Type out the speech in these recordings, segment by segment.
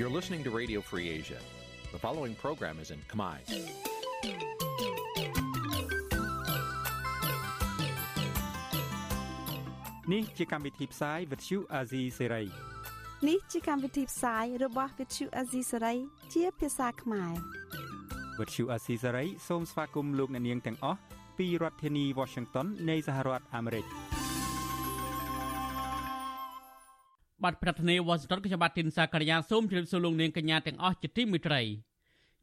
You're listening to Radio Free Asia. The following program is in Khmer. នេះជាកម្មវិធីផ្សាយ Vuthu Azizi Serai នេះជាកម្មវិធីផ្សាយរបស់ Vuthu Azizi Serai ជាភាសាខ្មែរ Vuthu Azizi Serai សូមស្វាគមន៍លោកអ្នកនាងទាំងអស់ពីរដ្ឋធានី Washington នៃសហរដ្ឋអាមេរិក បាទប្រធានាទីវ៉ាស៊ីនតោនខ្ញុំបាទទីនសាករិយាសូមជម្រាបសួរលោកនាងកញ្ញាទាំងអស់ជាទីមេត្រី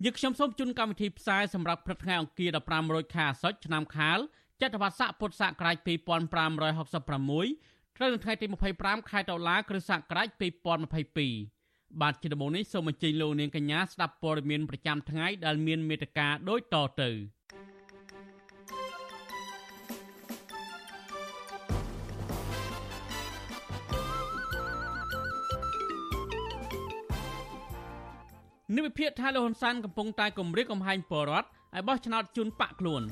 យើងខ្ញុំសូមជូនកម្មវិធីផ្សាយសម្រាប់ព្រឹកថ្ងៃអង្គារ15រោចខែអាសត់ឆ្នាំខាលចត្វាស័កពុទ្ធសករាជ2566ត្រូវនៅថ្ងៃទី25ខែតុលាគ្រិស្តសករាជ2022បាទជាដំបូងនេះសូមអញ្ជើញលោកនាងកញ្ញាស្ដាប់ព័ត៌មានប្រចាំថ្ងៃដែលមានមេត្តាដូចតទៅ និវិភាកថាលោកហ៊ុនសែនកំពុងតែគម្រាមកំហែងបរដ្ឋឲ្យបោះឆ្នោតជូនបកខ្លួន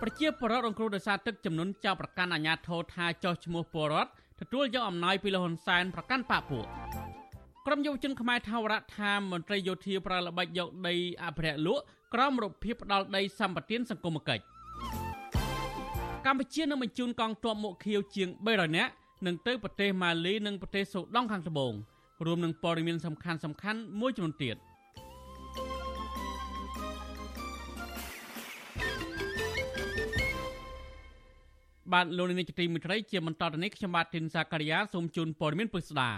ប្រជាពលរដ្ឋរងគ្រោះដោយសារទឹកចំនួនចៅប្រកាន់អាញាធរថាចោះឈ្មោះពលរដ្ឋទទួលយកអំណោយពីលោកហ៊ុនសែនប្រកាន់បកពួកក្រុមយុវជនខ្មែរថាវរៈថាមន្ត្រីយោធាប្រល្បិចយកដីអភិរក្សលក់ក្រមរបៀបផ្ដាល់ដីសម្បត្តិសង្គមគិច្ចកម្ពុជានឹងបញ្ជូនកងទ័ពមុខខៀវជាង300នាក់នឹងទៅប្រទេសម៉ាលីនិងប្រទេសសូដង់ខាងត្បូង រួមនឹងព័ត៌មានសំខាន់សំខាន់មួយចំនួនទៀតបាទលោកនាយកទីមិត្តរីជាបន្តទៅនេះខ្ញុំបាទធីនសាការីយ៉ាសូមជូនព័ត៌មានពិស្ដា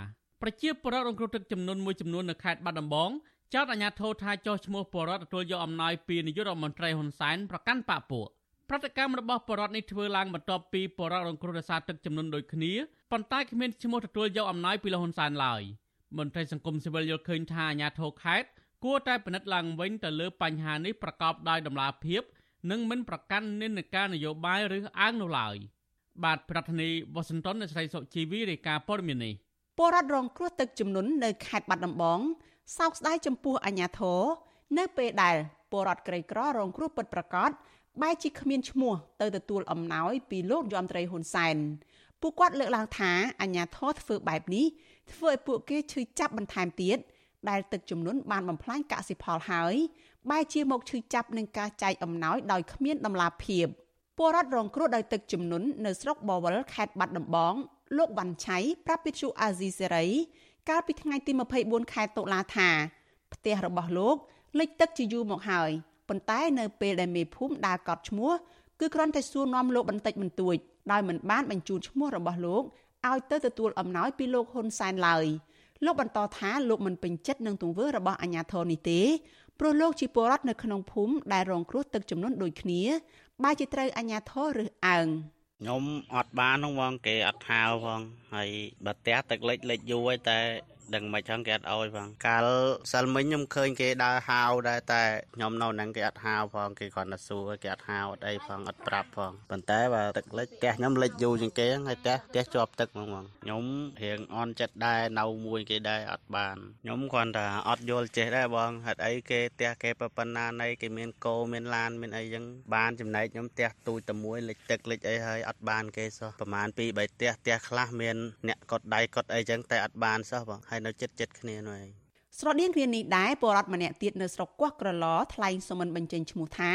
ប្រជាពលរដ្ឋរងគ្រោះទឹកចំនួនមួយចំនួននៅខេត្តបាត់ដំបងចោទអាជ្ញាធរថាចោះឈ្មោះពលរដ្ឋទទួលយកអំណោយពីនាយករដ្ឋមន្ត្រីហ៊ុនសែនប្រកាន់បកពួកប្រតិកម្មរបស់ពលរដ្ឋនេះធ្វើឡើងបន្ទាប់ពីពលរដ្ឋរងគ្រោះដោយសារទឹកចំនួនដូចគ្នាប៉ុន្តែគ្មានឈ្មោះទទួលយកអំណោយពីលោកហ៊ុនសែនឡើយ។ មន្ត្រីសង្គមស៊ីវិលយល់ឃើញថាអាញាធរខេត្តគួរតែពិនិត្យឡើងវិញទៅលើបញ្ហានេះប្រកបដោយតម្លាភាព និងមិនប្រកាន់និន្នាការនយោបាយឬអើងនោះឡើយបាទប្រធានាធិបតីវ៉ាស៊ីនតោននៃស្រីសុជីវីរាយការណ៍ព័ត៌មាននេះពលរដ្ឋរងគ្រោះទឹកជំនន់នៅខេត្តបាត់ដំបងសោកស្ដាយចំពោះអាញាធរនៅពេលដែលពលរដ្ឋក្រីក្ររងគ្រោះពិតប្រាកដបែរជាគ្មានឈ្មោះទៅទទួលអំណោយពីលោកយមត្រីហ៊ុនសែនពួកគាត់លើកឡើងថាអាញាធរធ្វើបែបនេះ ធ្វើឲ្យពួកគេឈឺចាប់បន្ថែមទៀតដែលទឹកជំនន់បានបំផ្លាញកសិផលហើយបែរជាមកឈឺចាប់នឹងការចែកអំណោយដោយគ្មានដំណាភាពពលរដ្ឋរងគ្រោះដោយទឹកជំនន់នៅស្រុកបវលខេត្តបាត់ដំបងលោកវ៉ាន់ឆៃប្រាប់វិទ្យុអាស៊ីសេរីកាលពីថ្ងៃទី24ខែតុលាថាផ្ទះរបស់លោកលិចទឹកជាយូរមកហើយប៉ុន្តែនៅពេលដែលមេភូមិដើរកត់ឈ្មោះគឺគ្រាន់តែសួរនាំលោកបន្តិចបន្តួចដោយមិនបានបញ្ជូនឈ្មោះរបស់លោក ឲ្យទៅទទួលអំណោយពីលោកហ៊ុនសែនឡើយលោកបន្តថាលោកមិនពេញចិត្តនឹងទង្វើរបស់អាជ្ញាធរនេះទេព្រោះលោកជាពលរដ្ឋនៅក្នុងភូមិដែលរងគ្រោះទឹកជំនន់ដូចគ្នាបែរជាត្រូវអាជ្ញាធររើសអើងខ្ញុំអត់បានហ្នឹងបងគេអត់ហៅផងហើយបើផ្ទះទឹកលិចលិចយូរហើយតែ ដឹងមិនចឹងគេអត់អោយផងកាលសិលមិញខ្ញុំឃើញគេដើរហៅដែរតែខ្ញុំនៅហ្នឹងគេអត់ហៅផងគេគ្រាន់តែសួរគេអត់ហៅអត់អីផងអត់ប្រាប់ផងប៉ុន្តែបើទឹកលិចផ្ទះខ្ញុំលិចយូរជាងគេហើយផ្ទះផ្ទះជាប់ទឹកហ្មងបងខ្ញុំរៀងអន់ចិត្តដែរនៅមួយគេដែរអត់បានខ្ញុំគ្រាន់តែអត់យល់ចេះដែរបងហេតុអីគេផ្ទះគេប៉ុណ្ណាណីគេមានគោមានឡានមានអីចឹងបានចំណែកខ្ញុំផ្ទះទូចតែមួយលិចទឹកលិចអីហើយអត់បានគេសោះប្រហែល2 3ផ្ទះផ្ទះខ្លះមានអ្នកកត់ដៃកត់អីចឹងតែអត់បានសោះបងហើយនៅចិត្តចិត្តគ្នានោះឯងស្រដៀងគ្នានេះដែរពលរដ្ឋម្នាក់ទៀតនៅស្រុកកោះក្រឡថ្លែងសុំមិនបញ្ចេញឈ្មោះថា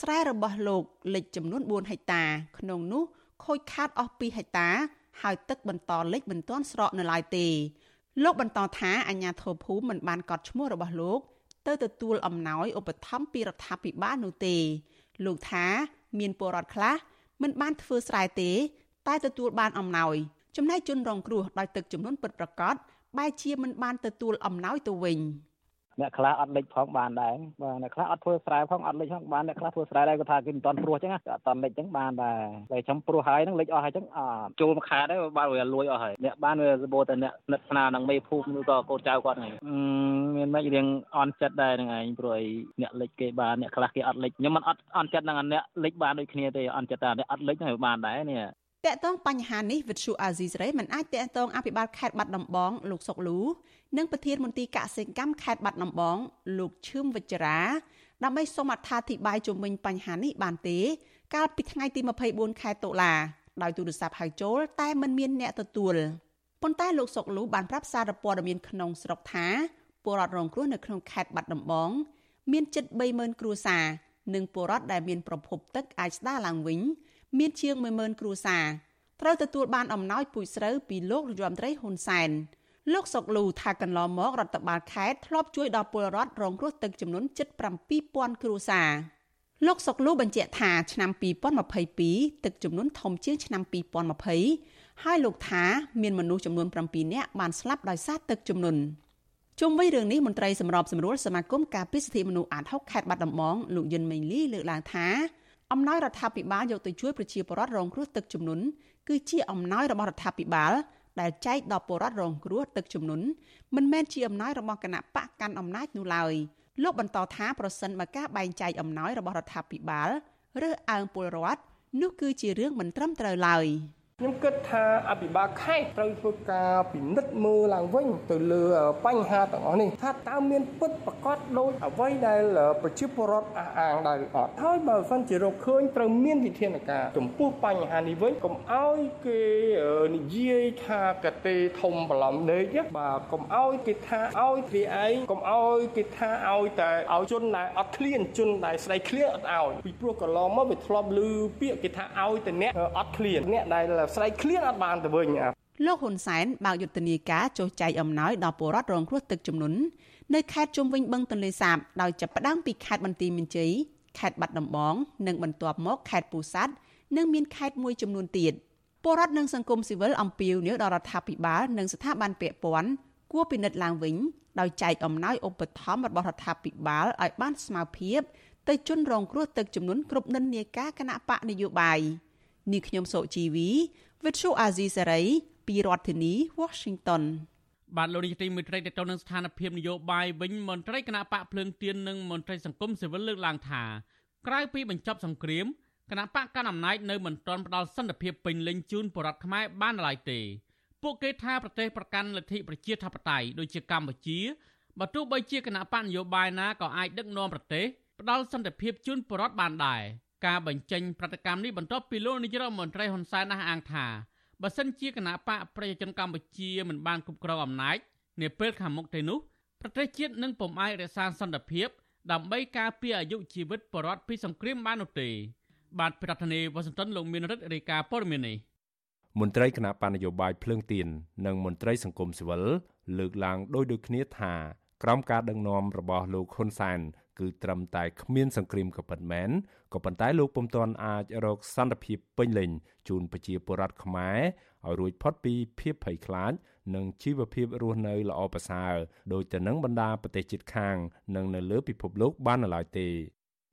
ស្រែរបស់លោកលិចចំនួន4ហិកតាក្នុងនោះខូចខាតអស់2ហិកតា ហើយទឹកបន្តលិចមិនទាន់ស្រកនៅឡើយទេលោកបន្តថាអាជ្ញាធរភូមិមិនបានកត់ឈ្មោះរបស់លោក ទៅទទួលអំណោយឧបត្ថម្ភពីរដ្ឋាភិបាលនោះទេ លោកថាមានពលរដ្ឋខ្លះមិនបានធ្វើស្រែទេ តែទទួលបានអំណោយចំណែកជនរងគ្រោះដោយទឹកចំនួនពិតប្រាកដ បែរជាមិនបានទទួលអំណោយទៅវិញអ្នកខ្លះអត់លិចផងបានដែរបាទអ្នកខ្លះអត់ធ្វើស្រែផងអត់លិចផងបានអ្នកខ្លះធ្វើស្រែដែរគាត់ថាគេមិនតាន់ព្រោះចឹងអត់តាន់លិចចឹងបានដែរតែខ្ញុំព្រោះហើយហ្នឹងលិចអស់ហើយចឹងអចូលមួយខែដែរបានវាលួយអស់ហើយអ្នកបានវាសបោតែអ្នកនិតស្នានឹងមេភូមិឬក៏កូនចៅគាត់ហ្នឹងមានមិនរៀងអន់ចិត្តដែរហ្នឹងឯងព្រោះអីអ្នកលិចគេបានអ្នកខ្លះគេអត់លិចខ្ញុំមិនអត់អន់ចិត្តនឹងអ្នកលិចបានដូចគ្នាទេអន់ចិត្តតែអ្នកអត់លិចហ្នឹងបានដែរនេះ តកតងបញ្ហានេះវិទ្យុអាស៊ីសេរីមិនអាចតកតងអភិបាលខេត្តបាត់ដំបងលោកសុកលូនិងប្រធានមន្ទីរកសិកម្មខេត្តបាត់ដំបងលោកឈឹមវិជ្ជរាដើម្បីសូមអត្ថាធិប្បាយជុំវិញបញ្ហានេះបានទេ កាលពីថ្ងៃទី24ខែតុលាដោយទូរស័ព្ទហៅចូល តែមិនមានអ្នកទទួលប៉ុន្តែលោកសុកលូបានប្រាប់សារព័ត៌មានក្នុងស្រុកថាពលរដ្ឋរងគ្រោះនៅក្នុងខេត្តបាត់ដំបង មានជិត30000គ្រួសារនិងពលរដ្ឋដែលមានប្រភពទឹកអាចស្ដារឡើងវិញ មានជាង10000គ្រួសារត្រូវទទួលបានអំណោយពូជស្រូវពីលោករដ្ឋមន្ត្រីហ៊ុនសែនលោកសុកលូថាកន្លងមករដ្ឋបាលខេត្តធ្លាប់ជួយដល់ពលរដ្ឋរងគ្រោះទឹកចំនួនជិត7000គ្រួសារលោកសុកលូបញ្ជាក់ថាឆ្នាំ2022ទឹកចំនួនធំជាងឆ្នាំ2020ហើយលោកថាមានមនុស្សចំនួន7នាក់បានស្លាប់ដោយសារទឹកចំនួនជុំវិញរឿងនេះមន្ត្រីសម្របសម្រួលសមាគមការពារសិទ្ធិមនុស្សអាត6ខេត្តបាត់ដំបងលោកយិនមេងលីលើកឡើងថា អំណោយរដ្ឋាភិបាលយកទៅជួយប្រជាពលរដ្ឋរងគ្រោះទឹកជំនន់គឺជាអំណោយរបស់រដ្ឋាភិបាលដែលចែកដល់ពលរដ្ឋរងគ្រោះទឹកជំនន់មិនមែនជាអំណោយរបស់គណៈបកកាន់អំណាចនោះឡើយលោកបន្តថាប្រសិនបើការបែងចែកអំណោយរបស់រដ្ឋាភិបាលរើសអើងពលរដ្ឋនោះគឺជារឿងមិនត្រឹមត្រូវឡើយ។ ខ្ញុំគិតថាអភិបាលខេត្តត្រូវធ្វើការពិនិត្យមើលឡើងវិញទៅលើបញ្ហាទាំងអស់នេះថាតើមានពិតប្រកបដោយអ្វីដែលប្រជាពលរដ្ឋអះអាងដែរអត់ហើយបើសិនជារកឃើញត្រូវមានវិធានការចំពោះបញ្ហានេះវិញកុំឲ្យគេនិយាយថាកតេធំបន្លំដេកបាទកុំឲ្យគេថាឲ្យគេឯងកុំឲ្យគេថាឲ្យតែឲ្យជនដែលអត់ឃ្លានជនដែលស្ដីឃ្លានអត់ឲ្យពីព្រោះកន្លងមកវាធ្លាប់ឮពាក្យគេថាឲ្យតែអ្នកអត់ឃ្លានអ្នកដែលស្រែកឃ្លានអត់បានទៅវិញលោកហ៊ុនសែនបើកយុទ្ធនាការចុះចែកអំណោយដល់ពលរដ្ឋរងគ្រោះទឹកជំនន់នៅខេត្តជុំវិញបឹងទន្លេសាបដោយចាប់ផ្ដើមពីខេត្តបន្ទាយមានជ័យខេត្តបាត់ដំបងនិងបន្ទាប់មកខេត្តពោធិ៍សាត់និងមានខេត្តមួយចំនួនទៀតពលរដ្ឋនិងសង្គមស៊ីវិលអំពាវនាវដល់រដ្ឋាភិបាលនិងស្ថាប័នពាក់ព័ន្ធគួរពិនិត្យឡើងវិញដោយចែកអំណោយឧបត្ថម្ភរបស់រដ្ឋាភិបាលឲ្យបានស្មើភាពទៅជនរងគ្រោះទឹកចំនួនគ្រប់និន្នាការគណៈបកនយោបាយ។ នាងខ្ញុំសុជីវីវិទ្យុអាស៊ីសេរីពីរដ្ឋធានី Washington បាទលោកនាយកទីមេត្រីទៅទៅនឹងស្ថានភាពនយោបាយវិញមន្ត្រីគណៈបកភ្លើងទៀននិងមន្ត្រីសង្គមស៊ីវិលលើកឡើងថាក្រៅពីបញ្ចប់សង្គ្រាមគណៈបកកណ្ដាលអំណាចនៅមិនទាន់ផ្ដល់សន្តិភាពពេញលេញជូនប្រជារដ្ឋខ្មែរបានឡើយទេពួកគេថាប្រទេសប្រកាន់លទ្ធិប្រជាធិបតេយ្យដូចជាកម្ពុជាបើទោះបីជាគណៈបកនយោបាយណាក៏អាចដឹកនាំប្រទេសផ្ដល់សន្តិភាពជូនប្រជារដ្ឋបានដែរ ការបញ្ចេញប្រតិកម្មនេះបន្ទាប់ពីលោកនាយរដ្ឋមន្ត្រីហ៊ុនសែនអះអាងថាបើសិនជាគណៈបកប្រជាជនកម្ពុជាមិនបានគ្រប់គ្រងអំណាចនាពេលខាងមុខទេនោះប្រទេសជាតិនឹងពុំអាចរក្សាសន្តិភាព ដើម្បីការពារអាយុជីវិតបរដ្ឋពីសង្គ្រាមបាននោះទេ បាទប្រធានាធិបតីវ៉ាស៊ីនតោនលោកមានរិទ្ធរាយការណ៍ព័ត៌មាននេះមន្ត្រីគណៈបញ្ញយោបាយភ្លើងទៀននិងមន្ត្រីសង្គមស៊ីវិលលើកឡើងដោយដូចគ្នាថាក្រោមការដឹកនាំរបស់លោកហ៊ុនសែន គឺត្រឹមតែគ្មានសង្គ្រាមក៏ប៉ុន្មានក៏ប៉ុន្តែលោកពុំទាន់អាចរកសន្តិភាពពេញលេញជូនប្រជាពលរដ្ឋខ្មែរឲ្យរួចផុតពីភាពភ័យខ្លាច និងជីវភាពរស់នៅល្អប្រសើរដោយទៅនឹងបណ្ដាប្រទេសជិតខាង និងនៅលើពិភពលោកបាននៅឡើយទេ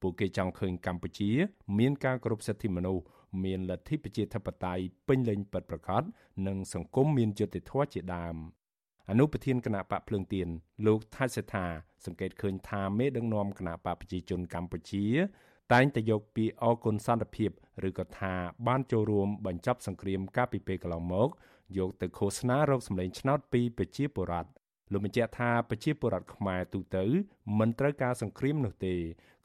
ពួកគេចង់ឃើញកម្ពុជា មានការគោរពសិទ្ធិមនុស្សមានលទ្ធិប្រជាធិបតេយ្យពេញលេញពិតប្រាកដនិងសង្គមមានយុត្តិធម៌ជាដើម អនុប្រធានគណៈបកភ្លើងទៀនលោកថាសេថាសង្កេតឃើញថាមេដឹកនាំគណៈបកប្រជាជនកម្ពុជា តែងតែយកពាក្យអគុណសន្តិភាពឬក៏ថាបានចូលរួមបញ្ចប់សង្គ្រាមកាលពីពេលកន្លងមកយកទៅឃោសនារោគសម្លេងឆ្នោតពីប្រជាពលរដ្ឋលោកបញ្ជាក់ថាប្រជាពលរដ្ឋខ្មែរទូទៅមិនត្រូវការសង្គ្រាមនោះទេ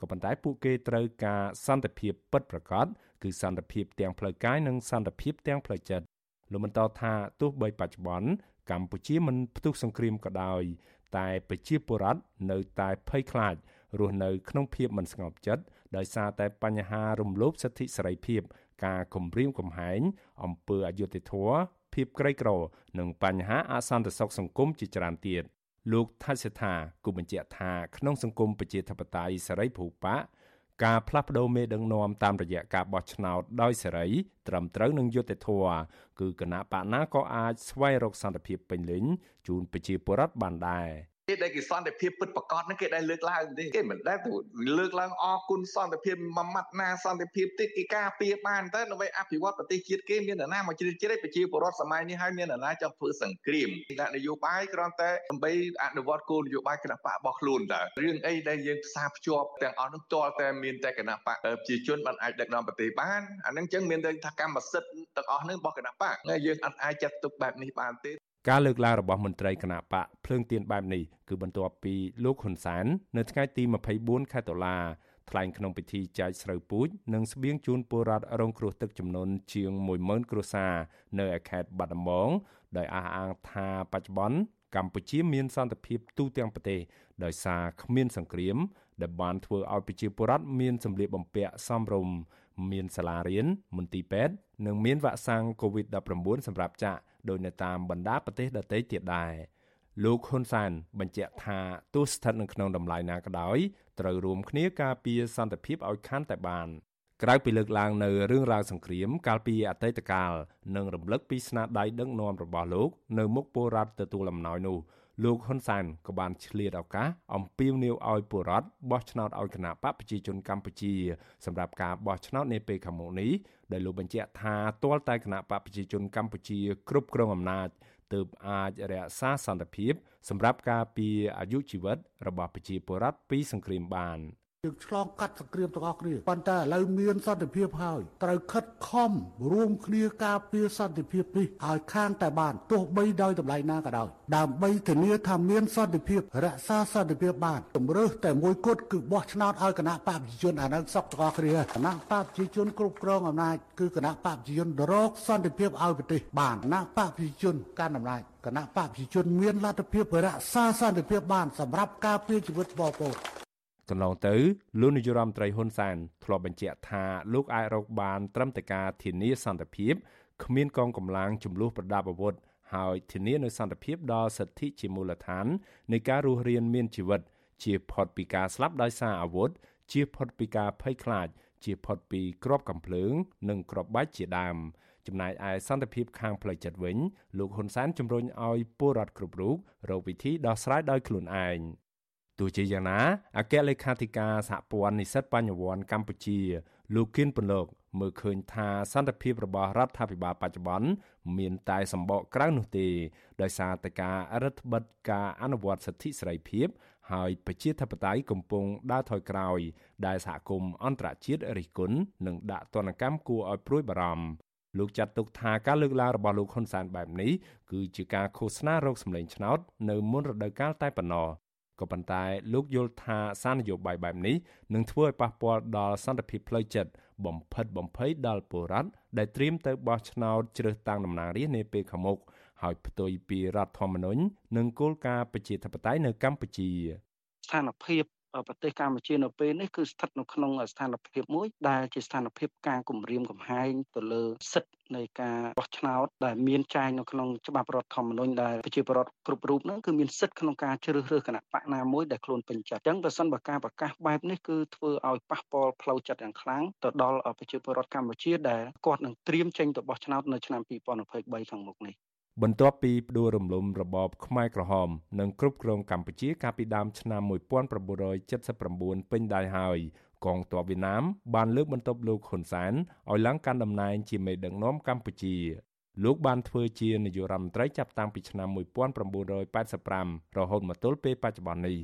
ក៏ប៉ុន្តែពួកគេត្រូវការសន្តិភាពពិតប្រាកដគឺសន្តិភាពទាំងផ្លូវកាយនិងសន្តិភាពទាំងផ្លូវចិត្តលោកបន្តថាទោះបីបច្ចុប្បន្ន កម្ពុជាមិនផ្ទុះសង្គ្រាមក៏ដោយ តែប្រជាពលរដ្ឋនៅតែភ័យខ្លាចរស់នៅក្នុងភាពមិនស្ងប់ចិត្តដោយសារតែបញ្ហារំលោភសិទ្ធិសេរីភាព ការគំរាមកំហែងអំពើអយុត្តិធម៌ភាពក្រីក្រ និងបញ្ហាអសន្តិសុខសង្គមជាច្រើនទៀតលោកថាសិដ្ឋាគូបញ្ជាក់ថាក្នុងសង្គមប្រជាធិបតេយ្យសេរីភូប៉ា ការផ្លាស់ប្តូរមេដឹកនាំតាមរយៈការបោះឆ្នោតដោយសេរីត្រឹមត្រូវនឹងយុត្តិធម៌គឺគណៈបកណាក៏អាចស្វែងរកសន្តិភាពពេញលេញជូនប្រជាពលរដ្ឋបានដែរ គេដែលគេសន្តិភាពពិតប្រកបហ្នឹងគេដែលលើកឡើងទេគេមិនដែលទៅលើកឡើងអគុណសន្តិភាពមួយម៉ាត់ណាសន្តិភាពទេគេការពារបានទៅដើម្បីអភិវឌ្ឍប្រទេសជាតិគេមាននរណាមកជ្រៀតជ្រែកប្រជាពលរដ្ឋសម័យនេះហើយមាននរណាចង់ធ្វើសង្គ្រាមដាក់នយោបាយគ្រាន់តែដើម្បីអនុវត្តគោលនយោបាយគណៈបករបស់ខ្លួនតើរឿងអីដែលយើងផ្សារភ្ជាប់ទាំងអស់នោះតលតែមានតែគណៈបកប្រជាជនបានអាចដឹកនាំប្រទេសបានអានឹងចឹងមានតែថាកម្មសិទ្ធិទាំងអស់នោះរបស់គណៈបកយើងអាចចាត់ទុកបែបនេះបានទេ ការលើកឡើងរបស់មន្ត្រីគណៈបកភ្លើងទៀនបែបនេះគឺបន្ទាប់ពីលោកហ៊ុនសាននៅថ្ងៃទី24ខែតុលាថ្លែងក្នុងពិធីចែកស្រូវពូជនិងស្បៀងជូនពលរដ្ឋរងគ្រោះទឹកចំនួនជាង10000គ្រួសារនៅខេត្តបាត់ដំបងដោយអះអាងថាបច្ចុប្បន្នកម្ពុជាមានសន្តិភាពទូទាំងប្រទេសដោយសារគ្មានសង្គ្រាមដែលបានធ្វើឲ្យប្រជាពលរដ្ឋមានសម្លៀកបំពាក់សមរម្យ មានសាលារៀនមន្ទីរពេទ្យនិងមានវ៉ាក់សាំង COVID-19 សម្រាប់ចាក់ដោយនៅតាមបណ្ដាប្រទេសដទៃទៀតដែរលោកហ៊ុនសានបញ្ជាក់ថាទោះស្ថិតនៅក្នុងតម្លៃណាក៏ដោយត្រូវរួមគ្នាការពារសន្តិភាពឲ្យខាន់តែបានក្រៅពីលើកឡើងនៅរឿងរ៉ាវសង្គ្រាមកាលពីអតីតកាលនិងរំលឹកពីស្នាដៃដឹកនាំរបស់លោក នៅមុខពលរដ្ឋទទួលអំណោយនោះ លោកហ៊ុនសែនក៏បានឆ្លៀតឱកាសអំពាវនាវឲ្យពលរដ្ឋបោះឆ្នោតឲ្យគណៈបកប្រជាជនកម្ពុជាសម្រាប់ការបោះឆ្នោតនាពេលខាងមុខនេះដែលលោកបញ្ជាក់ថាទាល់តែគណៈបកប្រជាជនកម្ពុជាគ្រប់គ្រងអំណាចទើបអាចរក្សាសន្តិភាព សម្រាប់ការពារអាយុជីវិតរបស់ប្រជាពលរដ្ឋពីសង្គ្រាមបាន។ យើងឆ្លងកាត់សង្គ្រាមទាំងអស់គ្នាប៉ុន្តែឥឡូវមានសន្តិភាពហើយត្រូវខិតខំរួមគ្នាការពារសន្តិភាពនេះឲ្យខាងតែបានទោះបីដោយតម្លៃណាក៏ដោយដើម្បីធានាថាមានសន្តិភាពរក្សាសន្តិភាពបានជំរើសតែមួយគត់គឺបោះឆ្នោតឲ្យគណៈបកប្រជាជនអានឹងសក់ទាំងអស់គ្នាគណៈបកប្រជាជនគ្រប់គ្រងអំណាចគឺគណៈបកប្រជាជនរកសន្តិភាពឲ្យប្រទេសបានគណៈបកប្រជាជនកាន់អំណាចគណៈបកប្រជាជនមានលទ្ធភាពរក្សាសន្តិភាពបានសម្រាប់ការពារជីវិតបងប្អូន កន្លងទៅលោកនាយរដ្ឋមន្ត្រីហ៊ុនសែនធ្លាប់បញ្ជាក់ថាលោកអាចរកបាន ត្រឹមតែការធានាសន្តិភាពគ្មានកងកម្លាំងចំនួនប្រដាប់អាវុធហើយធានានូវសន្តិភាពដល់សិទ្ធិជាមូលដ្ឋាននៃការរស់រានមានជីវិត ជាផុតពីការស្លាប់ដោយសារអាវុធជាផុតពីការភ័យខ្លាច ជាផុតពីក្របកំភ្លើង និងក្របបាច់ជាដើមចំណែកឯសន្តិភាពខាងផ្លូវចិត្តវិញលោកហ៊ុនសែនជំរុញឲ្យពលរដ្ឋគ្រប់រូបរកវិធីដោះស្រាយដោយខ្លួនឯង ទោះជាយ៉ាងណាអគ្គលេខាធិការសហព័ន្ធនិស្សិតបញ្ញវន្តកម្ពុជាលោកគៀនពន្លកមើលឃើញថាសន្តិភាពរបស់រដ្ឋាភិបាលបច្ចុប្បន្នមានតែសម្បកក្រៅនោះទេ ដោយសារតែការរដ្ឋបិទការអនុវត្តសិទ្ធិសេរីភាព ហើយប្រជាធិបតេយ្យកំពុងដើរថយក្រោយ ដែលសហគមន៍អន្តរជាតិរិះគន់និងដាក់ទណ្ឌកម្មគួរឲ្យព្រួយបារម្ភលោកចាត់ទុកថាការលើកឡើងរបស់លោកហ៊ុនសែនបែបនេះគឺជាការឃោសនារោគសម្លេងឆ្នោតនៅមុនរដូវកាលតែប៉ុណ្ណោះ ក៏ប៉ុន្តែលោកយល់ថាសារនយោបាយបែបនេះនឹងធ្វើឲ្យប៉ះពាល់ដល់សន្តិភាពផ្លូវចិត្តបំផិតបំភ័យដល់ពលរដ្ឋដែលត្រៀមទៅបោះឆ្នោតជ្រើសតាំងតំណាងរាស្ត្រនាពេលខាងមុខហើយផ្ទុយពីរដ្ឋធម្មនុញ្ញនិងគោលការណ៍ប្រជាធិបតេយ្យនៅកម្ពុជាស្ថានភាព ប្រទេសកម្ពុជានៅពេលនេះគឺស្ថិតនៅក្នុងស្ថានភាពមួយដែលជាស្ថានភាពការគម្រាមកំហែងទៅលើសិទ្ធិនៃការបោះឆ្នោតដែលមានចែងនៅក្នុងច្បាប់រដ្ឋធម្មនុញ្ញដែលប្រជាពលរដ្ឋគ្រប់រូបហ្នឹងគឺមានសិទ្ធិក្នុងការជ្រើសរើសគណៈបកណាមួយដែលខ្លួនពេញចិត្តអញ្ចឹងបើសិនបើការប្រកាសបែបនេះគឺធ្វើឲ្យប៉ះពាល់ផ្លូវចិត្តយ៉ាងខ្លាំងទៅដល់ប្រជាពលរដ្ឋកម្ពុជាដែលគាត់នឹងត្រៀមចេញទៅបោះឆ្នោតនៅឆ្នាំ2023ខាងមុខនេះ បន្ទាប់ពីផ្ដួលរំលំរបបខ្មែរក្រហម និងគ្រប់គ្រងកម្ពុជាកាលពីដើមឆ្នាំ1979ពេញដៃហើយកងទ័ពវៀតណាមបានលើកបន្ទប់លោកហ៊ុនសែនឲ្យឡើងកាន់តំណែងជាមេដឹកនាំកម្ពុជាលោកបានធ្វើជានាយករដ្ឋមន្ត្រីចាប់តាំងពីឆ្នាំ1985រហូតមកទល់ពេលបច្ចុប្បន្ននេះ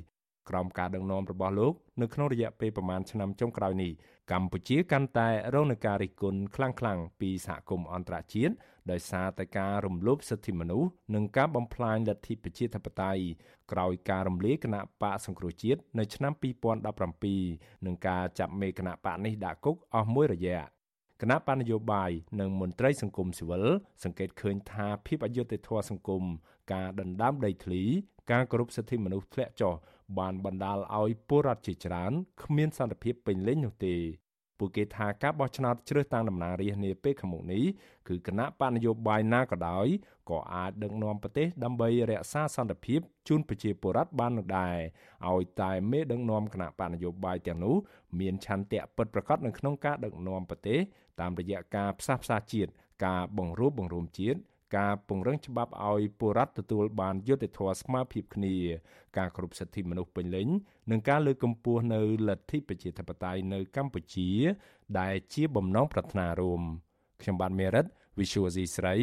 ក្រោមការដឹកនាំរបស់លោកនៅក្នុងរយៈពេលប្រមាណឆ្នាំចុងក្រោយនេះកម្ពុជាកាន់តែរងនឹងការរិះគន់ខ្លាំងៗពីសហគមន៍អន្តរជាតិដោយសារតែការរំលោភសិទ្ធិមនុស្សនិងការបំផ្លាញលទ្ធិប្រជាធិបតេយ្យក្រោយការរំលាយគណៈបកសង្គ្រោះជាតិនៅឆ្នាំ2017និងការចាប់មេគណៈបកនេះដាក់គុកអស់មួយរយៈគណៈបណ្ឌនយោបាយនិងមន្ត្រីសង្គមស៊ីវិលសង្កេតឃើញថាភាពអយុត្តិធម៌សង្គមការដណ្ដើមដីធ្លីការគោរពសិទ្ធិមនុស្សធ្លាក់ចុះ បានបណ្ដាលឲ្យពលរដ្ឋជាច្រើនគ្មានសន្តិភាពពេញលេញនោះទេពួកគេថាការបោះឆ្នោតជ្រើសតាំងតំណាងរាស្ត្រនាពេលខាងមុខនេះគឺគណៈបកនយោបាយណាក៏ដោយក៏អាចដឹកនាំប្រទេសដើម្បីរក្សាសន្តិភាពជូនប្រជាពលរដ្ឋបាននោះដែរឲ្យតែមេដឹកនាំគណៈបកនយោបាយទាំងនោះមានឆន្ទៈពិតប្រាកដនៅក្នុងការដឹកនាំប្រទេសតាមរយៈការផ្សះផ្សាជាតិការបង្រួបបង្រួមជាតិ ការពង្រឹងច្បាប់ឲ្យពលរដ្ឋទទួលបានយុត្តិធម៌ស្មើភាពគ្នា ការគ្រប់សិទ្ធិមនុស្សពេញលេញនិងការលើកកម្ពស់នៅលទ្ធិប្រជាធិបតេយ្យនៅកម្ពុជា ដែលជាបំណងប្រាថ្នារួមខ្ញុំបាទមេរិត Visual C ស្រី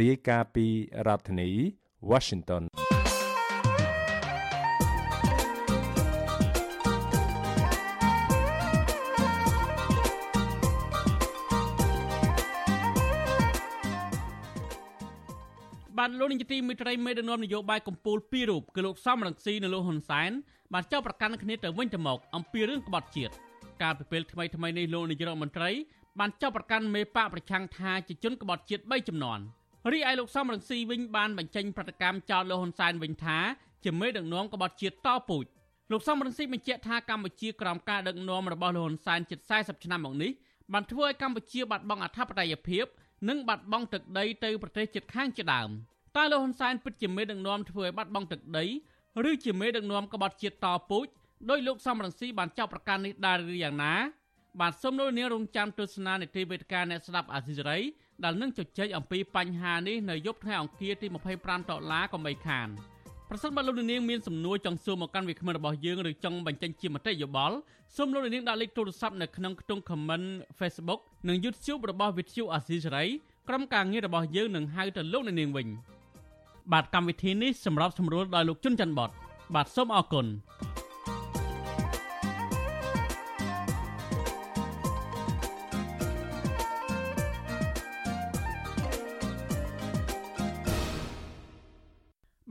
រាយការណ៍ពីរដ្ឋធានី Washington លោកនាយកទីមេត្រីមេដឹកនាំនយោបាយកម្ពុជាពីររូបគឺលោកសំរងស៊ីនិងលោកហ៊ុនសែនបានចោទប្រកាន់គ្នាទៅវិញទៅមកអំពីរឿងក្បត់ជាតិកាលពីពេលថ្មីថ្មីនេះលោកនាយករដ្ឋមន្ត្រីបានចោទប្រកាន់មេបកប្រឆាំងថាជាជនក្បត់ជាតិ3ចំនួនរីឯលោកសំរងស៊ីវិញបានបញ្ចេញប្រតិកម្មចោទលោកហ៊ុនសែនវិញថាជាមេដឹកនាំក្បត់ជាតិតពូជលោកសំរងស៊ីបញ្ជាក់ថាកម្ពុជាក្រោមការដឹកនាំរបស់លោកហ៊ុនសែនជិត40ឆ្នាំមកនេះបានធ្វើឲ្យកម្ពុជាបាត់បង់អធិបតេយ្យភាពនិងបាត់បង់ទឹកដីទៅប្រទេសជិតខាងជាដើម តើលោកហ៊ុនសែនពិតជាមេដឹកនាំធ្វើឲ្យបាត់បង់ទឹកដីឬជាមេដឹកនាំក្បត់ជាតិតពូជដោយលោកសំរងស៊ីបានចោទប្រកាន់នេះដែរឬយ៉ាងណា បាទសូមលោកនាងរងចាំទស្សនានីតិវេទិកាអ្នកស្ដាប់អាស៊ីសេរីដែលនឹងជជែកអំពីបញ្ហានេះនៅយប់ថ្ងៃអង្គារទី25ដុល្លារកុំបីខានប្រសិនបើលោកនាងមានសំណួរចង់សួរមកកាន់វាគ្មិនរបស់យើងឬចង់បញ្ចេញជាមតិយោបល់សូមលោកនាងដាក់លេខទូរស័ព្ទនៅក្នុងខ្ទង់ comment Facebook និង YouTube របស់ Vithu Azisery ក្រុមការងាររបស់យើងនឹងហៅទៅលោកនាងវិញ បាទកម្មវិធីនេះសម្រាប់សម្រួលដោយលោកជុនច័ន្ទបតបាទសូមអរគុណ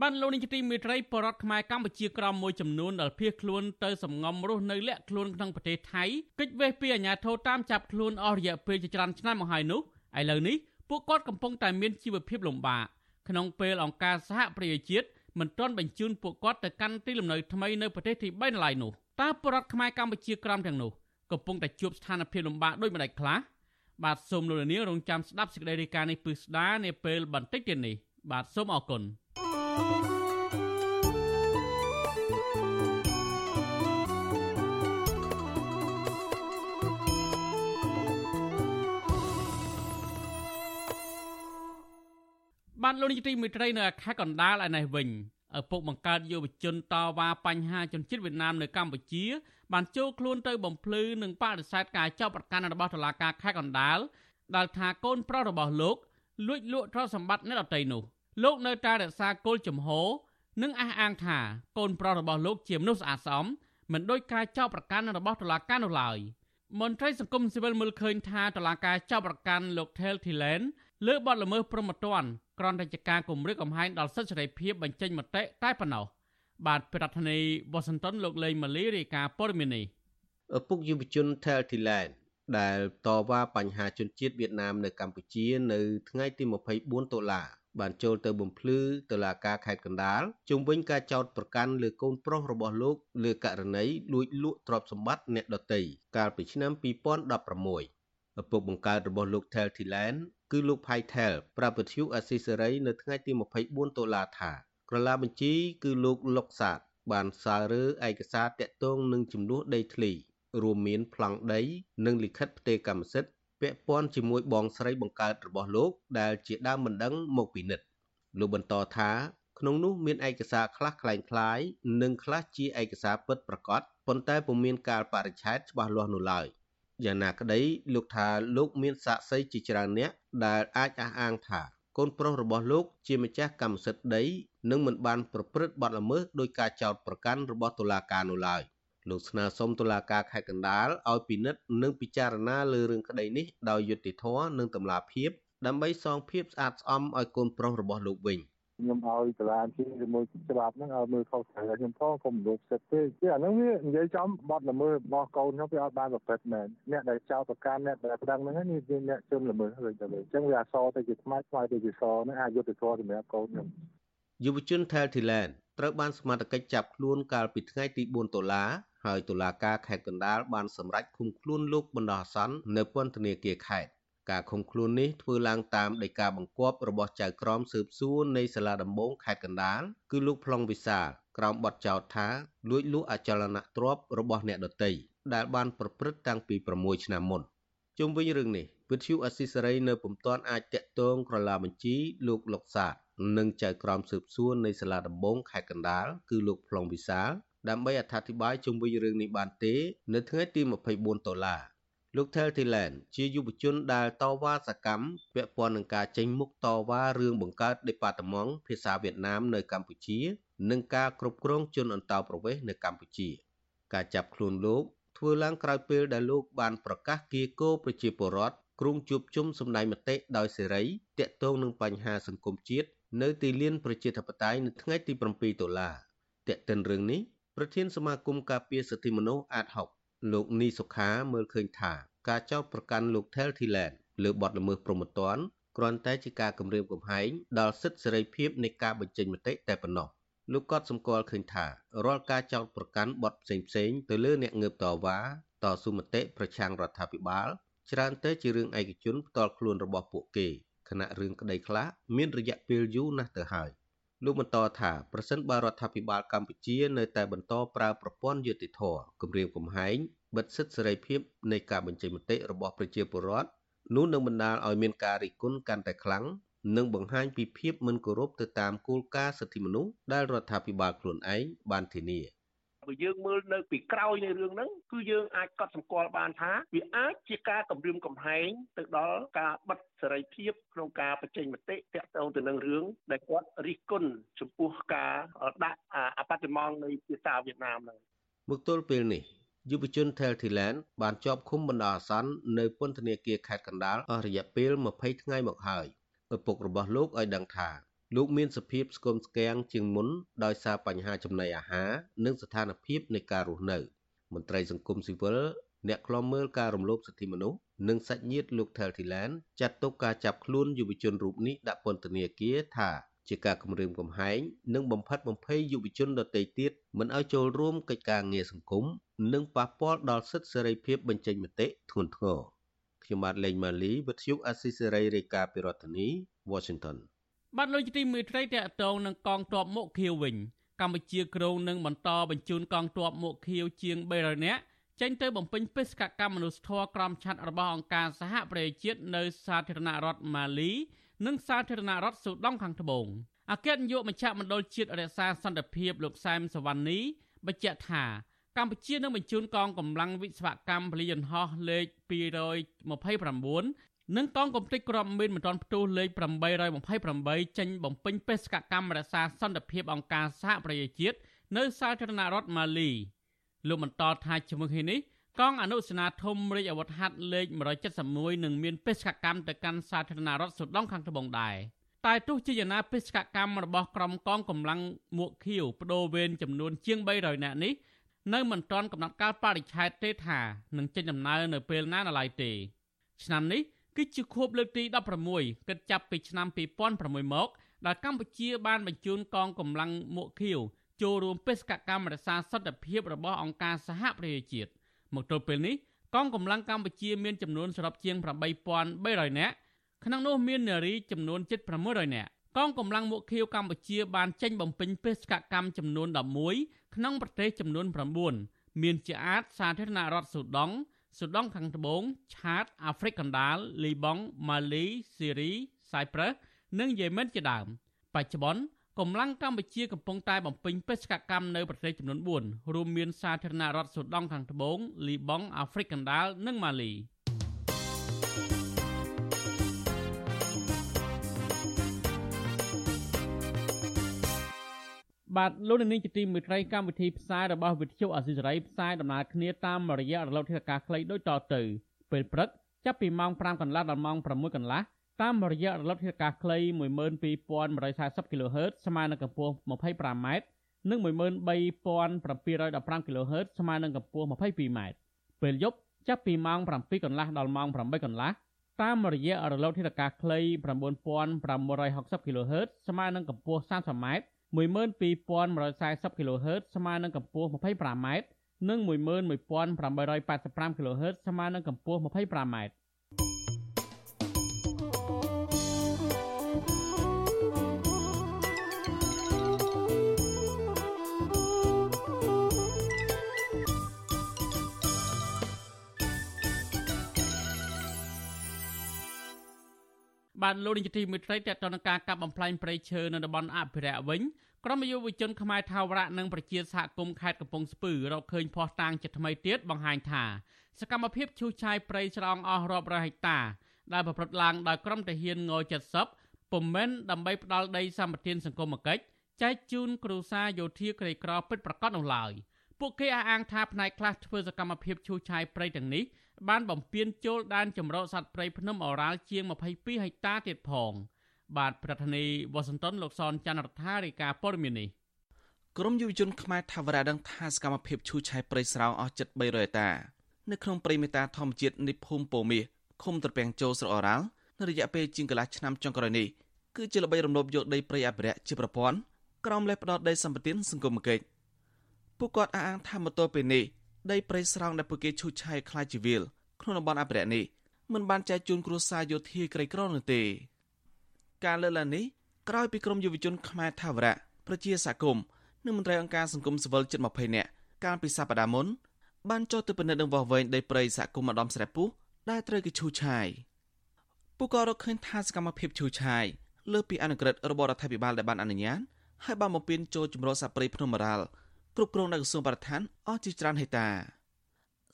បានលោកនាយកទីមេត្រីបរដ្ឋខ្មែរកម្ពុជាក្រមមួយចំនួនដែលភៀសខ្លួនទៅសំងំរស់នៅលាក់ខ្លួនក្នុងប្រទេសថៃកិច្ចវេះពីអាជ្ញាធរតាមចាប់ខ្លួនអស់រយៈពេលជាច្រើនឆ្នាំមកហើយនោះឥឡូវនេះពួកគាត់កំពុងតែមានជីវភាពលំបាក ក្នុងពេលអង្គការសហប្រជាជាតិមិនទាន់បញ្ជូនពួកគាត់ទៅកាន់ទីលំនៅថ្មីនៅប្រទេសទី3នៅឡើយនោះតើបរដ្ឋខ្មែរកម្ពុជាក្រមទាំងនោះកំពុងតែជួបស្ថានភាពលំបាកដូចម្តេចខ្លះបាទសូមលោកនាងរងចាំស្ដាប់សេចក្តីរាយការណ៍នេះពឹស្ដានាពេលបន្តិចទៀតនេះបាទសូមអរគុណ បានលោកនាយកទីមេត្រីនៅខេត្តកណ្ដាលឯនេះវិញឪពុកបង្កើតយុវជនតវ៉ាបញ្ហាជនជាតិវៀតណាមនៅកម្ពុជា បានចូលខ្លួនទៅបំភ្លឺនិងបដិសេធការចាប់ប្រកាន់របស់តុលាការខេត្តកណ្ដាលដែលថាកូនប្រុសរបស់លោកលួចលក់ទ្រព្យសម្បត្តិអ្នកដទៃនោះលោកនៅតែរក្សាគោលជំហរនិងអះអាងថាកូនប្រុសរបស់លោកជាមនុស្សស្អាតស្អំមិនដូចការចោទប្រកាន់របស់តុលាការនោះឡើយមន្ត្រីសង្គមស៊ីវិលមើលឃើញថាតុលាការចោទប្រកាន់លោក Tel Thilen លើបទល្មើសព្រហ្មទណ្ឌ ក្រនរាជការគម្រិតកំហែងដល់សិទ្ធិសេរីភាពបញ្ចេញមតិតែប៉ុណ្ណោះបាទប្រធានាធិបតីវ៉ាស៊ីនតោនលោកលេងម៉ាលីរាយការណ៍ព័ត៌មាននេះឪពុកយុវជន Tel Thilen ដែលតវ៉ាបញ្ហាជនជាតិវៀតណាមនៅកម្ពុជា នៅថ្ងៃទី24តុលាបានចូលទៅបំភ្លឺតុលាការខេត្តកណ្ដាលជុំវិញការចោទប្រកាន់លើកូនប្រុសរបស់លោកលើករណីលួចលក់ទ្រព្យសម្បត្តិអ្នកដទៃកាលពីឆ្នាំ2016 ឪពុកបង្កើតរបស់លោក Tel Thilen គឺលោកផៃថែលប្រាប់វិទ្យុអស៊ីសេរីនៅថ្ងៃទី24តុលាថាក្រឡាបញ្ជីគឺលោកលុកសាតបានសាររើឯកសារតាក់ទងនឹងចំនួនដីធ្លីរួមមានប្លង់ដី និងលិខិតផ្ទេរកម្មសិទ្ធិពាក់ព័ន្ធជាមួយបងស្រីបង្កើតរបស់លោកដែលជាដើមមិនដឹងមកពីនិតលោកបន្តថាក្នុងនោះមានឯកសារខ្លះคล้ายៗនិងខ្លះជាឯកសារពិតប្រាកដប៉ុន្តែពុំមានកាលបរិច្ឆេទច្បាស់លាស់នោះឡើយ យ៉ាងណាក្តីលោកថាលោកមានសាក្សីជាច្រើនអ្នកដែលអាចអះអាងថាកូនប្រុសរបស់លោកជាម្ចាស់កម្មសិទ្ធិដីនិងមិនបានប្រព្រឹត្តបទល្មើសដោយការចោទប្រកាន់របស់តុលាការនោះឡើយលោកស្នើសុំតុលាការខេត្តកណ្ដាលឲ្យពិនិត្យនិងពិចារណាលើរឿងក្តីនេះដោយយុត្តិធម៌និងតម្លាភាពដើម្បីសងភាពស្អាតស្អំឲ្យកូនប្រុសរបស់លោកវិញ។ ខ្ញុំឲ្យតឡាជាជាមួយច្បាប់ហ្នឹងឲ្យមើលខុសត្រូវខ្ញុំផងកុំរំលោភសិទ្ធិទេគឺអាហ្នឹងវានិយាយចំបត់ល្មើសរបស់កូនខ្ញុំវាអត់បានប្រព្រឹត្តមែនអ្នកដែលចោទប្រកាន់អ្នកដែលប្រឹងហ្នឹងនេះជាអ្នកជនល្មើសវិញទៅវិញអញ្ចឹងវាអសរទៅជាខ្មាច់ខ្មៅទៅជាសហ្នឹងអាចយុទ្ធធម៌សម្រាប់កូនខ្ញុំយុវជន Thel Thailand ត្រូវបានសមត្ថកិច្ចចាប់ខ្លួនកាលពីថ្ងៃទី4តុលាហើយតុលាការខេត្តកណ្ដាលបានសម្រេចឃុំខ្លួនលោកបណ្ដោះអាសន្ននៅពន្ធនាគារខេត្ត ការឃុំខ្លួននេះធ្វើឡើងតាមដីកាបង្គាប់របស់ចៅក្រមស៊ើបសួរនៃសាលាដំបងខេត្តកណ្ដាលគឺលោកប្លង់វិសាលក្រោមបទចោទថាលួចលក់អចលនទ្រព្យរបស់អ្នកដទៃដែលបានប្រព្រឹត្តតាំងពី6ឆ្នាំមុនជុំវិញរឿងនេះវិទ្យុអស៊ីសេរីនៅពុំទាន់អាចតាក់ទងក្រឡាបញ្ជីលោកលុកសាទនិងចៅក្រមស៊ើបសួរនៃសាលាដំបងខេត្តកណ្ដាលគឺលោកប្លង់វិសាលដើម្បីអត្ថាធិប្បាយជុំវិញរឿងនេះបានទេ នៅថ្ងៃទី24ដុល្លារ លោក Tel Thailand ជាយុវជនដែលតវ៉ាសកម្មពាក់ព័ន្ធនឹងការចេញមុខតវ៉ារឿងបង្កើតដេប៉ាតឺម៉ង់ភាសាវៀតណាមនៅកម្ពុជា និងការគ្រប់គ្រងជនអន្តោប្រវេសន៍នៅកម្ពុជា ការចាប់ខ្លួនលោកធ្វើឡើងក្រោយពេលដែលលោកបានប្រកាសគៀកោប្រជាពលរដ្ឋគ្រងជួបជុំសម្ដែងមតិដោយសេរីទាក់ទងនឹងបញ្ហាសង្គមជាតិនៅទីលានប្រជាធិបតេយ្យនៅថ្ងៃទី7ដុល្លារទាក់ទិនរឿងនេះប្រធានសមាគមការពារសិទ្ធិមនុស្សអាត6 លោកនីសុខាមើលឃើញថាការចោទប្រកាន់លោក Tel Thiland លើបទល្មើសព្រហ្មទណ្ឌគ្រាន់តែជាការគម្រាមកំហែងដល់សិទ្ធិសេរីភាពនៃការបញ្ចេញមតិតែប៉ុណ្ណោះលោកក៏សម្គាល់ឃើញថារាល់ការចោទប្រកាន់បទផ្សេងៗទៅលើអ្នកងើបតវ៉ាតស៊ូមតិប្រឆាំងរដ្ឋាភិបាលច្រើនតែជារឿងឯកជនផ្ទាល់ខ្លួនរបស់ពួកគេខណៈរឿងក្តីខ្លះមានរយៈពេលយូរណាស់ទៅហើយ លោកបន្តថាប្រសិនបើរដ្ឋាភិបាលកម្ពុជានៅតែបន្តប្រើប្រព័ន្ធយុតិធធគម្រាមកំហែងបិទសិទ្ធិសេរីភាពនៃការបញ្ចេញមតិរបស់ប្រជាពលរដ្ឋនោះនឹងបណ្ដាលឲ្យមានការរិះគន់កាន់តែខ្លាំងនិងបង្ហាញពីភាពមិនគោរពទៅតាមគោលការណ៍សិទ្ធិមនុស្សដែលរដ្ឋាភិបាលខ្លួនឯងបានធានា បើយើងមើលនៅពីក្រោយនៃរឿងហ្នឹងគឺយើងអាចកត់សម្គាល់បានថាវាអាចជាការគម្រាមកំហែងទៅដល់ការបិទសេរីភាពក្នុងការបញ្ចេញមតិទាក់ទងទៅនឹងរឿងដែលគាត់រិះគន់ចំពោះការដាក់អបតិមងនៃភាសាវៀតណាមហ្នឹងមកទល់ពេលនេះយុវជន Thailand បានជាប់ឃុំបណ្ដោះអាសន្ននៅពន្ធនាគារខេត្តកណ្ដាលអស់រយៈពេល20ថ្ងៃមកហើយឪពុករបស់លោកឲ្យដឹងថា លោកមានសភាពស្គមស្គាំងជាងមុនដោយសារបញ្ហាចំណីអាហារនិងស្ថានភាពនៃការរស់នៅ មន្ត្រីសង្គមស៊ីវិលអ្នកខ្លំមើលការរំលោភសិទ្ធិមនុស្សនិងសាច់ញាតិលោក Thailand ចាត់ទុកការចាប់ខ្លួនយុវជនរូបនេះដាក់ពន្ធនាគារថាជាការគំរាមកំហែងនិងបំផិតបំភ័យយុវជនដទៃទៀតមិនឲ្យចូលរួមកិច្ចការងារសង្គមនិងប៉ះពាល់ដល់សិទ្ធិសេរីភាពបញ្ចេញមតិធ្ងន់ធ្ងរខ្ញុំបាទលេងម៉ាលីវិទ្យុអស៊ីសេរីរាយការណ៍ពីរដ្ឋធានី Washington បាទលោកទីមេត្រីតកតងនឹងកងទ័ពមុខខៀវវិញកម្ពុជាក្រុងនឹងបន្តបញ្ជូនកងទ័ពមុខខៀវជាង300នាក់ចេញទៅបំពេញបេសកកម្មមនុស្សធម៌ក្រមឆ័ត្ររបស់អង្គការសហប្រជាជាតិនៅសាធារណរដ្ឋម៉ាលី និងសាធារណរដ្ឋស៊ូដង់ខាងត្បូងអគ្គនាយកមជ្ឈមណ្ឌលជាតិរក្សាសន្តិភាពលោកសែមសវណ្ណីបញ្ជាក់ថាកម្ពុជានឹងបញ្ជូនកងកម្លាំងវិស្វកម្មពលយន្តហោះលេខ229 និងកងកម្ទេចគ្រាប់មីនមិនទាន់ផ្ទុះលេខ828ចេញបំពេញបេសកកម្មរក្សាសន្តិភាពអង្គការសហប្រជាជាតិនៅសាធារណរដ្ឋម៉ាលីលោកបន្តថាជាមួយគ្នានេះកងអនុសេនាធំរាជអាវុធហត្ថលេខ171នឹងមានបេសកកម្មទៅកាន់សាធារណរដ្ឋស៊ូដង់ខាងត្បូងដែរតែទោះជាយ៉ាងណាបេសកកម្មរបស់ក្រុមកងកម្លាំងមួកខៀវបដូរវេនចំនួនជាង300នាក់នេះនៅមិនទាន់កំណត់កាលបរិច្ឆេទទេថានឹងចេញដំណើរនៅពេលណានៅឡើយទេឆ្នាំនេះ គឺជាខួបលើកទី16គិតចាប់ពីឆ្នាំ2006មកដែលកម្ពុជាបានបញ្ជូនកងកម្លាំងមួកខៀវចូលរួមបេសកកម្មរក្សាសន្តិភាពរបស់អង្គការសហប្រជាជាតិមកទល់ពេលនេះកងកម្លាំងកម្ពុជាមានចំនួនសរុបជាង8300នាក់ក្នុងនោះមាននារីចំនួនជិត600នាក់កងកម្លាំងមុខខៀវកម្ពុជាបានចេញបំពេញបេសកកម្មចំនួន11ក្នុងប្រទេសចំនួន9មានជាអាចសាធារណរដ្ឋស៊ូដង់ ស៊ូដង់ខាងត្បូងឆាតអាហ្វ្រិកកណ្ដាលលីបង់ម៉ាលីស៊ីរីសៃប្រឹសនិងយេម៉ិនជាដើមបច្ចុប្បន្នកម្លាំងកម្ពុជាកំពុងតែបំពេញបេសកកម្មនៅប្រទេសចំនួន4រួមមានសាធារណរដ្ឋស៊ូដង់ខាងត្បូងលីបង់អាហ្វ្រិកកណ្ដាលនិងម៉ាលី បាទលោកនាងជាទីមេត្រីកម្មវិធីផ្សាយរបស់វិទ្យុអសីសេរីផ្សាយដំណើរគ្នាតាមរយៈរលកធាតុអាកាសខ្លីដូចតទៅពេលព្រឹកចាប់ពីម៉ោង5កន្លះដល់ម៉ោង6កន្លះតាមរយៈរលកធាតុអាកាសខ្លី12140 kHz ស្មើនឹងកម្ពស់ 25m និង13715 kHz ស្មើនឹងកម្ពស់ 22m ពេលយប់ចាប់ពីម៉ោង7កន្លះដល់ម៉ោង8កន្លះតាមរយៈរលកធាតុអាកាសខ្លី9560 kHz ស្មើនឹងកម្ពស់ 30m 12140 kHz ស្មើនឹងកម្ពស់ 25m និង11885 kHz ស្មើនឹងកម្ពស់ 25m បានលោកនាយកទីមេត្រីតទៅនឹងការកាប់បំផ្លាញព្រៃឈើនៅតំបន់អភិរក្សវិញក្រុមយុវជនខ្មែរថាវរៈនិងប្រជាសហគមន៍ខេត្តកំពង់ស្ពឺរកឃើញភស្តុតាងជាថ្មីទៀតបង្ហាញថាសកម្មភាពឈូសឆាយព្រៃស្រោងអស់រាប់រយហិកតាដែលប្រព្រឹត្តឡើងដោយក្រុមទាហានង70ពុំមែនដើម្បីផ្ដាល់ដីសម្បត្តិសង្គមគិច្ចចែកជូនគ្រូសាយោធាក្រីក្រពិតប្រកបនោះឡើយពួកគេអះអាងថាផ្នែកខ្លះធ្វើសកម្មភាពឈូសឆាយព្រៃទាំងនេះ បានបំពេញចូលដែនចម្រុះសត្វព្រៃភ្នំអូរ៉ាល់ជាង22ហិកតាទៀតផង បាទប្រធានាធិបតីវ៉ាស៊ីនតោនលោកសនច័ន្ទរដ្ឋារាយការណ៍ព័ត៌មាននេះក្រមយុវជនខ្មែរថាវរៈដឹងថាសកម្មភាពឈូសឆាយព្រៃស្រោងអស់ជិត300តានៅក្នុងព្រៃមេតាធម្មជាតិនៃភូមិពោមាសឃុំត្រពាំងចូលស្រុកអូរ៉ាល់នៅរយៈពេលជាងកន្លះឆ្នាំចុងក្រោយនេះគឺជាល្បីរំលោភយកដីព្រៃអភិរក្សជាប្រព័ន្ធក្រោមលេសផ្ដោតដីសម្បត្តិសង្គមគិច្ចពួកគាត់អះអាងថាមកទល់ពេលនេះ ដីព្រៃស្រោងដែលពួកគេឈូសឆាយខ្លាចជីវិលក្នុងតំបន់អភិរក្សនេះមិនបានចែកជូនគ្រួសារយោធាក្រីក្រនោះទេ ការលើកឡើងនេះក្រោយពីក្រមយុវជនខ្មែរថាវរៈប្រជាសហគមន៍និងមន្ត្រីអង្គការសង្គមស៊ីវិលជិត20នាក់កាលពីសប្តាហ៍មុនបានចុះទៅពិនិត្យនឹងវាស់វែងដីព្រៃសហគមន៍ម្ដំស្រែពុះដែលត្រូវគេឈូសឆាយពួកក៏រកឃើញថាសកម្មភាពឈូសឆាយលើពីអនុក្រឹត្យរបស់រដ្ឋាភិបាលដែលបានអនុញ្ញាតហើយបានបំពេញចូលចម្រុះសាព្រៃភ្នំមរ៉ាល់ គ្រប់គ្រងនៅក្រសួងបរិស្ថានអស់ជាច្រើនហិតា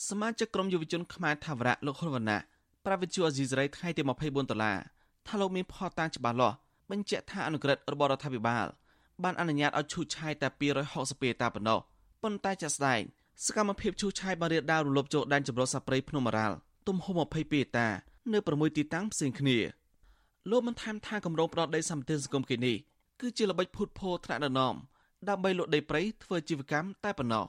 សមាជិកក្រុមយុវជនខ្មែរថាវរៈលោកហ៊ុនវណ្ណៈប្រាវិទ្យាអេស៊ីសរ៉ៃថ្ងៃទី24ដុល្លារថាលោកមានផតតាំងច្បាស់លាស់បញ្ជាក់ថាអនុក្រឹត្យរបស់រដ្ឋាភិបាល បានអនុញ្ញាតឲ្យឈូសឆាយតែ260ពេតាប៉ុណ្ណោះប៉ុន្តែជាក់ស្ដែងសកម្មភាពឈូសឆាយបានរាលដាលរំលោភចូលដែនជម្រកសត្វព្រៃភ្នំមរ៉ាល់ទំហំ20ពេតា នៅ6ទីតាំងផ្សេងគ្នាលោកបានថែមថាគម្រោងផ្ដោតដីសម្បត្តិសង្គមគេនេះគឺជាល្បិចភូតភរថ្នាក់ដឹកនាំ ដើម្បីលក់ដីព្រៃធ្វើជីវកម្មតែប៉ុណ្ណោះ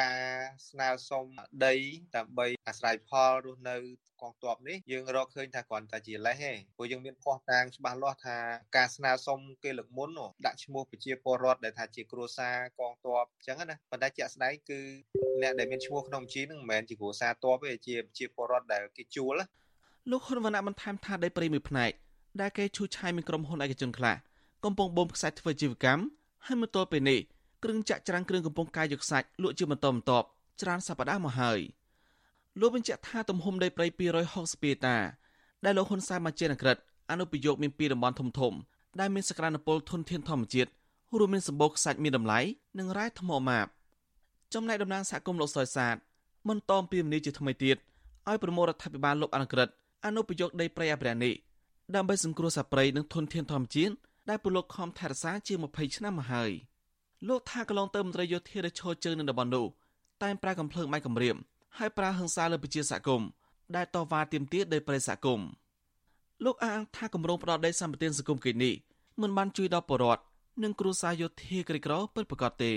ការស្នើសុំដីដើម្បីអាស្រ័យផលរស់នៅកងទ័ពនេះយើងរកឃើញថាគ្រាន់តែជាលេសទេព្រោះយើងមានភ័ស្តុតាងច្បាស់លាស់ថាការស្នើសុំគេលើកមុនដាក់ឈ្មោះប្រជាពលរដ្ឋដែលថាជាគ្រួសារកងទ័ពអញ្ចឹងណាប៉ុន្តែជាក់ស្ដែងគឺអ្នកដែលមានឈ្មោះក្នុងបញ្ជីនឹងមិនមែនជាគ្រួសារទ័ពទេជាប្រជាពលរដ្ឋដែលគេជួលលោកហ៊ុនវណ្ណៈបន្ថែមថាដីព្រៃមួយផ្នែកដែលគេឈូសឆាយមានក្រុមហ៊ុនឯកជនខ្លះកំពុងបូមខ្សាច់ធ្វើជីវកម្ម ហើយមកទល់ពេលនេះគ្រឿងចាក់ច្រាំងគ្រឿងកំពុងកាយយកខ្សាច់លក់ជាបន្តបន្ទាប់ច្រើនសប្តាហ៍មកហើយលោកបញ្ជាក់ថាទំហំដីព្រៃ260ហិកតា ដែលលោកហ៊ុនសែនមកជាអក្រិតអនុប្រយោគមានពីរតំបន់ធំធំដែលមានសក្តានុពលធនធានធម្មជាតិរួមមានសម្បូរខ្សាច់មានតម្លៃនិងរ៉ែថ្មម៉ាបចំណែកតំណាងសហគមន៍លោកសយសាទបន្តពីមនីជាថ្មីទៀតឲ្យប្រមូលរដ្ឋាភិបាលលោកអនុក្រិតអនុប្រយោគដីព្រៃអភិរក្សនេះដើម្បីសង្គ្រោះសត្វព្រៃនិងធនធានធម្មជាតិ ដែលពលរដ្ឋខំថែរក្សាជាង20ឆ្នាំមកហើយលោកថាកន្លងទៅមន្ត្រីយោធាដែលឈរជើងនៅតំបន់នោះតែងប្រើកំភ្លើងម៉ៃគម្រាមហើយប្រើហិង្សាលើប្រជាសហគមន៍ដែលតវ៉ាទាមទារដោយប្រិយសហគមន៍លោកអះអាងថាគម្រោងផ្ដោតដីសម្បត្តិសង្គមគិនេះមិនបានជួយដល់ប្រជាពលរដ្ឋនិងគ្រួសារយោធាក្រីក្រពិតប្រាកដទេ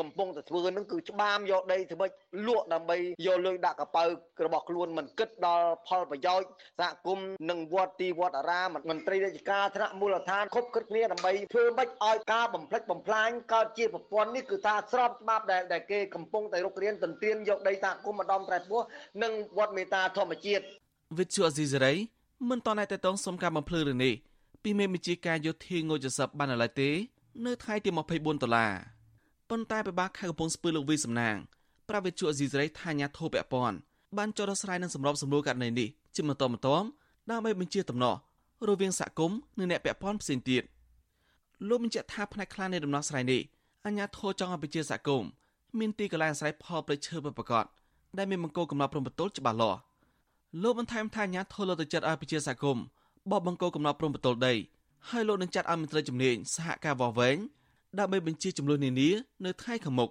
កំពុងតែធ្វើនឹងគឺច្បាមយកដីធ្វើម៉េចលក់ដើម្បីយកលុយដាក់កប៉ៅរបស់ខ្លួនមិនគិតដល់ផលប្រយោជន៍សហគមន៍និងវត្តទីវត្តអារាមមន្ត្រីរាជការថ្នាក់មូលដ្ឋានគ្រប់គិតគ្នាដើម្បីធ្វើម៉េចឲ្យការបំផ្លិចបំផ្លាញកើតជាប្រព័ន្ធនេះគឺថាស្របច្បាប់ដែលដែលគេកំពុងតែរុករៀនទន្ទ្រានយកដីសហគមន៍ម្ដុំត្រែពោះនិងវត្តមេតាធម្មជាតិវិទ្យុអេស៊ីសេរីមិនតតែតងសុំការបំភ្លឺរឿងនេះពីមេបញ្ជាការយោធាងូចស័ព្ទបានឡើយទេ នៅថ្ងៃទី24ដុល្លារ ប៉ុន្តែពិបាកខេត្តកំពង់ស្ពឺលោកវីសំណាងប្រាវិទ្យុអេស៊ីសរ៉ៃថាញាធោពពន់បានចុះដោះស្រាយនឹងសម្របសម្រួលករណីនេះជាបន្តបន្ទាប់ដើម្បីបញ្ជាតំណោះរវាងសហគមន៍និងអ្នកពាក់ព័ន្ធផ្សេងទៀតលោកបញ្ជាក់ថាផ្នែកខ្លះនៃដំណោះស្រាយនេះអញ្ញាធោចង់ឲ្យប្រជាសហគមន៍មានទីកន្លែងអាស្រ័យផលប្រឈើប្រកបដែលមានបង្គោលកំណត់ព្រំប្រទល់ច្បាស់លាស់លោកបន្ថែមថាអាញាធោលើទៅចិត្តឲ្យប្រជាសហគមន៍បបបង្គោលកំណត់ព្រំប្រទល់ដីហើយលោកនឹងចាត់ឲ្យមន្ត្រីជំនាញសហការវវែង ដើម្បីបញ្ជាចំនួននានានៅថ្ងៃខាងមុខ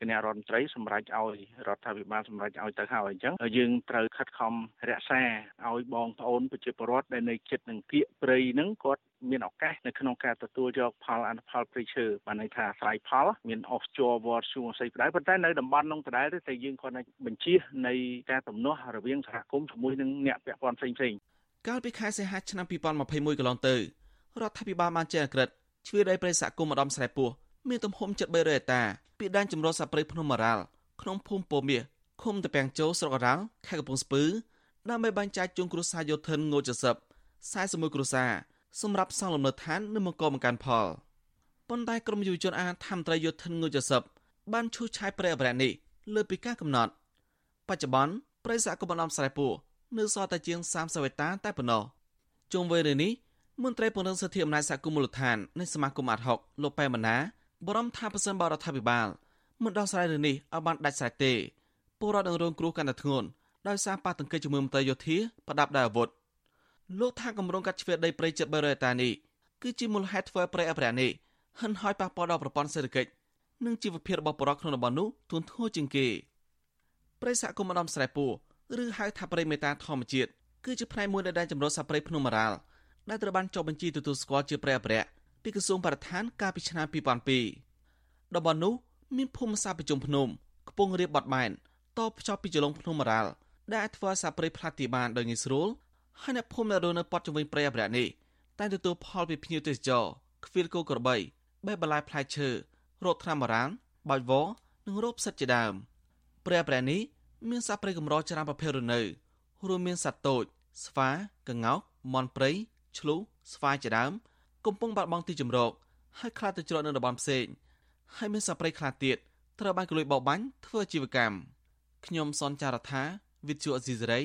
គណៈរដ្ឋមន្ត្រីសម្រេចឲ្យរដ្ឋាភិបាលសម្រេចឲ្យទៅហើយអញ្ចឹងយើងត្រូវខិតខំរក្សាឲ្យបងប្អូនប្រជាពលរដ្ឋដែលនៅជិតនឹងគៀកព្រៃហ្នឹងគាត់មានឱកាសនៅក្នុងការទទួលយកផលអនុផលព្រៃឈើបានន័យថាស្រ័យផលមានអស់ជួរវត្តជួងស្អីផ្ដៅប៉ុន្តែនៅតំបន់នោះដដែលទេតែយើងគាត់នឹងបញ្ជានៃការទំនាស់រវាងសហគមន៍ជាមួយនឹងអ្នកពាក់ព័ន្ធផ្សេងផ្សេងកាលពីខែសីហាឆ្នាំ2021កន្លងទៅរដ្ឋាភិបាលបានចេញអក្រិត ជ្រឿដីព្រៃសហគមន៍ម្ដំស្រែពោះមានទំហំជិត300ហិកតាពីដែនចម្រុះសត្វព្រៃភ្នំមរ៉ាល់ក្នុងភូមិពោមាសឃុំតាពាំងជោស្រុកអរ៉ាល់ខេត្តកំពង់ស្ពឺដើម្បីបែងចែកជូនគ្រួសារយោធិនងូចសឹប41គ្រួសារសម្រាប់សង់លំនៅឋាននិងបង្កបង្កើនផលប៉ុន្តែក្រមយុវជនអាថាមត្រីយោធិនងូចសឹបបានឈូសឆាយព្រៃអភិរក្សនេះលើពីការកំណត់ បច្ចុប្បន្នព្រៃសហគមន៍បណ្ដំស្រែពោនៅសល់តែជាង30ហិកតាតែប៉ុណ្ណោះជុំវិញរឿងនេះ មន្ត្រីពង្រឹងសិទ្ធិអំណាចសហគមន៍មូលដ្ឋាននៃសមាគមអាត់ហុកលោកប៉ែម៉ាណាបរំថាប្រសិនបើរដ្ឋាភិបាលមិនដោះស្រាយរឿងនេះឲ្យបានដាច់ស្រេចទេពលរដ្ឋនឹងរងគ្រោះកាន់តែធ្ងន់ដោយសារប៉ះទង្គិចជាមួយមន្ត្រីយោធាប្រដាប់ដោយអាវុធលោកថាគម្រោងកាត់ជ្រៀតដីព្រៃជិត300ហិកតានេះគឺជាមូលហេតុធ្វើឲ្យព្រៃអភិរក្សនេះហិនហោចប៉ះពាល់ដល់ប្រព័ន្ធសេដ្ឋកិច្ចនិងជីវភាពរបស់ប្រជាជនក្នុងតំបន់នោះធ្ងន់ធ្ងរជាងគេព្រៃសហគមន៍ម្ដំស្រែពូឬហៅថាព្រៃមេតាធម្មជាតិគឺជាផ្នែកមួយនៃដែនជម្រកសត្វព្រៃភ្នំមរ៉ាល់ ដែលត្រូវបានចុះបញ្ជីទទួលស្គាល់ជាព្រៃអភិរក្សពីក្រសួងបរិស្ថានកាលពីឆ្នាំ2002តំបន់នោះមានភូមិសាស្ត្រប្រជុំភ្នំខ្ពង់រាបបត់បែនតភ្ជាប់ពីចលងភ្នំមរ៉ាល់ដែលអាចធ្វើឲ្យសាព្រៃផ្លាស់ទីបានដោយងាយស្រួលហើយអ្នកភូមិដែលរស់នៅប៉តជំវិញព្រៃអភិរក្សនេះតែងទទួលផលពីភ្ញៀវទេសចរខ្វៀលគោក្របីបេះបន្លែផ្លែឈើរោគថ្នាំបារាំងបាច់វនិងរោគផ្សិតជាដើមព្រៃអភិរក្សនេះមានសត្វព្រៃកម្រច្រើនប្រភេទរស់នៅរួមមានសត្វតូចស្វាកង្កោកមាន់ព្រៃ ឆ្លូសស្វាយជាដើម កំពុងបាត់បង់ទីជម្រកហើយខ្លាចទៅជ្រកនៅតំបន់ផ្សេងហើយមានសត្វព្រៃខ្លះទៀតត្រូវបានគេលួចបោកបាញ់ធ្វើអាជីវកម្មខ្ញុំសនចាររថាវិទ្យុអេស៊ីសរ៉ៃ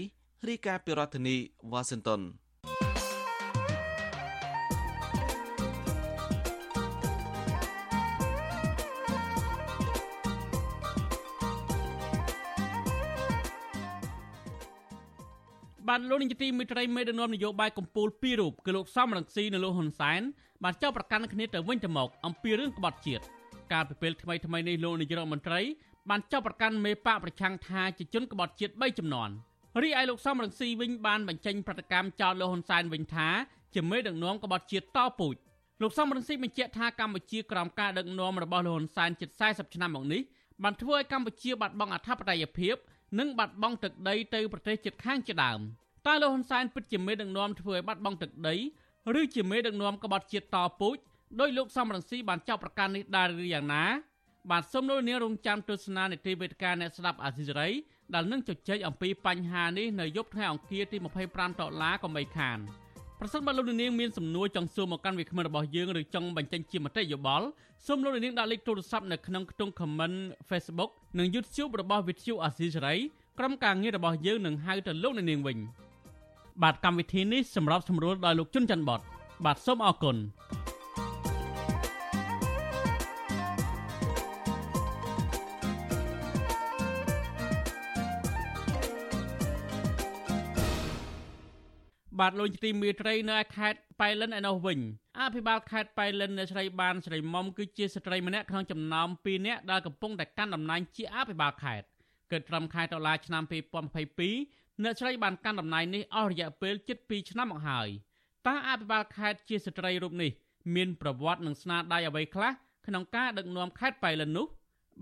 រាយការណ៍ពីរដ្ឋធានីវ៉ាស៊ីនតោន បានលោកនាយកទីមេត្រីមេដឹកនាំនយោបាយកម្ពុជាពីររូបគឺលោកសំរងស៊ីនិងលោកហ៊ុនសែនបានចោទប្រកាន់គ្នាទៅវិញទៅមកអំពីរឿងក្បត់ជាតិកាលពីពេលថ្មីថ្មីនេះលោកនាយករដ្ឋមន្ត្រីបានចោទប្រកាន់មេបកប្រឆាំងថាជាជនក្បត់ជាតិ3ចំនួនរីឯលោកសំរងស៊ីវិញបានបញ្ចេញប្រតិកម្មចោទលោកហ៊ុនសែនវិញថាជាមេដឹកនាំក្បត់ជាតិតពូជលោកសំរងស៊ីបញ្ជាក់ថាកម្ពុជាក្រោមការដឹកនាំរបស់លោកហ៊ុនសែនជិត40ឆ្នាំមកនេះបានធ្វើឲ្យកម្ពុជាបាត់បង់អធិបតេយ្យភាពនិងបាត់បង់ទឹកដីទៅប្រទេសជិតខាងជាដើម តើលោកហ៊ុនសែនពិតជាមេដឹកនាំធ្វើឲ្យបាត់បង់ទឹកដីឬជាមេដឹកនាំក្បត់ជាតិតពូជដោយលោកសំរងស៊ីបានចោទប្រកាន់នេះដែរឬយ៉ាងណាបាទសូមលោកនាងរងចាំទស្សនានីតិវេទិកាអ្នកស្ដាប់អាស៊ីសេរីដែលនឹងជជែកអំពីបញ្ហានេះនៅយប់ថ្ងៃអង្គារទី25ដុល្លារកុំបីខានប្រសិនបើលោកនាងមានសំណួរចង់សួរមកកាន់វាគ្មិនរបស់យើងឬចង់បញ្ចេញជាមតិយោបល់សូមលោកនាងដាក់លេខទូរស័ព្ទនៅក្នុងខ្ទង់ comment Facebook និង YouTube របស់ Vithu Azisery ក្រុមការងាររបស់យើងនឹងហៅទៅលោកនាងវិញ បាទកម្មវិធីនេះសម្រាប់សម្រួលដោយលោកជុនច័ន្ទបតបាទសូមអរគុណបាទលោកទីមេត្រីនៅខេត្តប៉ៃលិនឯនោះវិញអភិបាលខេត្តប៉ៃលិនអ្នកស្រីបានស្រីមុំគឺជាស្ត្រីម្នាក់ក្នុងចំណោម2នាក់ដែលកំពុងតែកាន់តំណែងជាអភិបាលខេត្តកើតត្រឹមខែតុលាឆ្នាំ2022 អ្នកស្រីបានកាន់តំណែងនេះអស់រយៈពេលជិត2ឆ្នាំមកហើយតើអភិបាលខេត្តជាស្ត្រីរូបនេះមានប្រវត្តិនិងស្នាដៃអ្វីខ្លះក្នុងការដឹកនាំខេត្តប៉ៃលិននោះ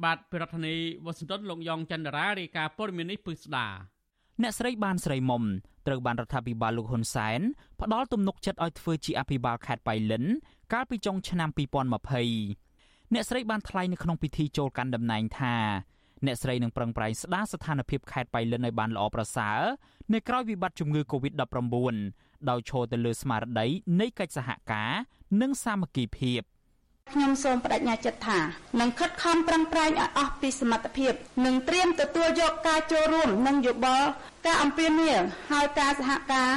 បាទប្រធានាធិបតីវ៉ាស៊ីនតោនលោកយ៉ងច័ន្ទរារាយការណ៍ព័ត៌មាននេះពឹស្ដាអ្នកស្រីបានស្រីមុំត្រូវបានរដ្ឋាភិបាលលោកហ៊ុនសែនផ្ដល់ទំនុកចិត្តឲ្យធ្វើជាអភិបាលខេត្តបៃលិន កាលពីចុងឆ្នាំ2020អ្នកស្រីបានថ្លែងនៅក្នុងពិធីចូលកាន់តំណែងថា អ្នកស្រីនឹងប្រឹងប្រែងស្ដារស្ថានភាពខេត្តបៃលិនឲ្យបានល្អប្រសើរនៅក្រៅវិបត្តិជំងឺ Covid-19 ដោយឈរទៅលើស្មារតីនៃកិច្ចសហការ និងសាមគ្គីភាពខ្ញុំសូមបដិញ្ញាចិត្តថានឹងខិតខំប្រឹងប្រែងឲ្យអស់ពីសមត្ថភាពនិងត្រៀមទទួលយកការចូលរួមនិងយោបល់ការអំពាវនាវហើយការសហការ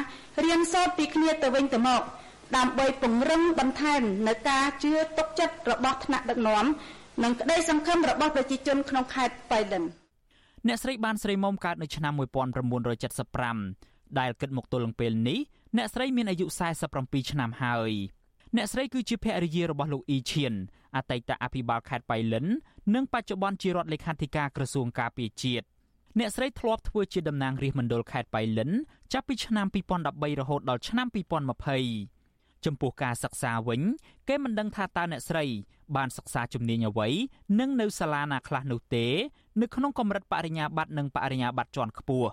រៀនសូត្រពីគ្នាទៅវិញទៅមក ដើម្បីពង្រឹងបន្ថែមនៅការជឿទុកចិត្តរបស់ថ្នាក់ដឹកនាំ និងក្តីសង្ឃឹមរបស់ប្រជាជនក្នុងខេត្តបៃលិនអ្នកស្រីបានស្រីមុំកើតនៅឆ្នាំ1975ដែលគិតមកទល់នឹងពេលនេះអ្នកស្រីមានអាយុ47ឆ្នាំហើយអ្នកស្រីគឺជាភរិយារបស់លោកអ៊ីឈៀនអតីតអភិបាលខេត្តបៃលិន និងបច្ចុប្បន្នជារដ្ឋលេខាធិការក្រសួងការពារជាតិអ្នកស្រីធ្លាប់ធ្វើជាតំណាងរាស្ត្រមណ្ឌលខេត្តបៃលិន ចាប់ពីឆ្នាំ2013រហូតដល់ឆ្នាំ2020 ចំពោះការសិក្សាវិញ គេមិនដឹងថាតើអ្នកស្រី បានសិក្សាជំនាញអ្វីនិងនៅសាលាណាខ្លះនោះទេ នៅក្នុងកម្រិតបរិញ្ញាបត្រនិងបរិញ្ញាបត្រជាន់ខ្ពស់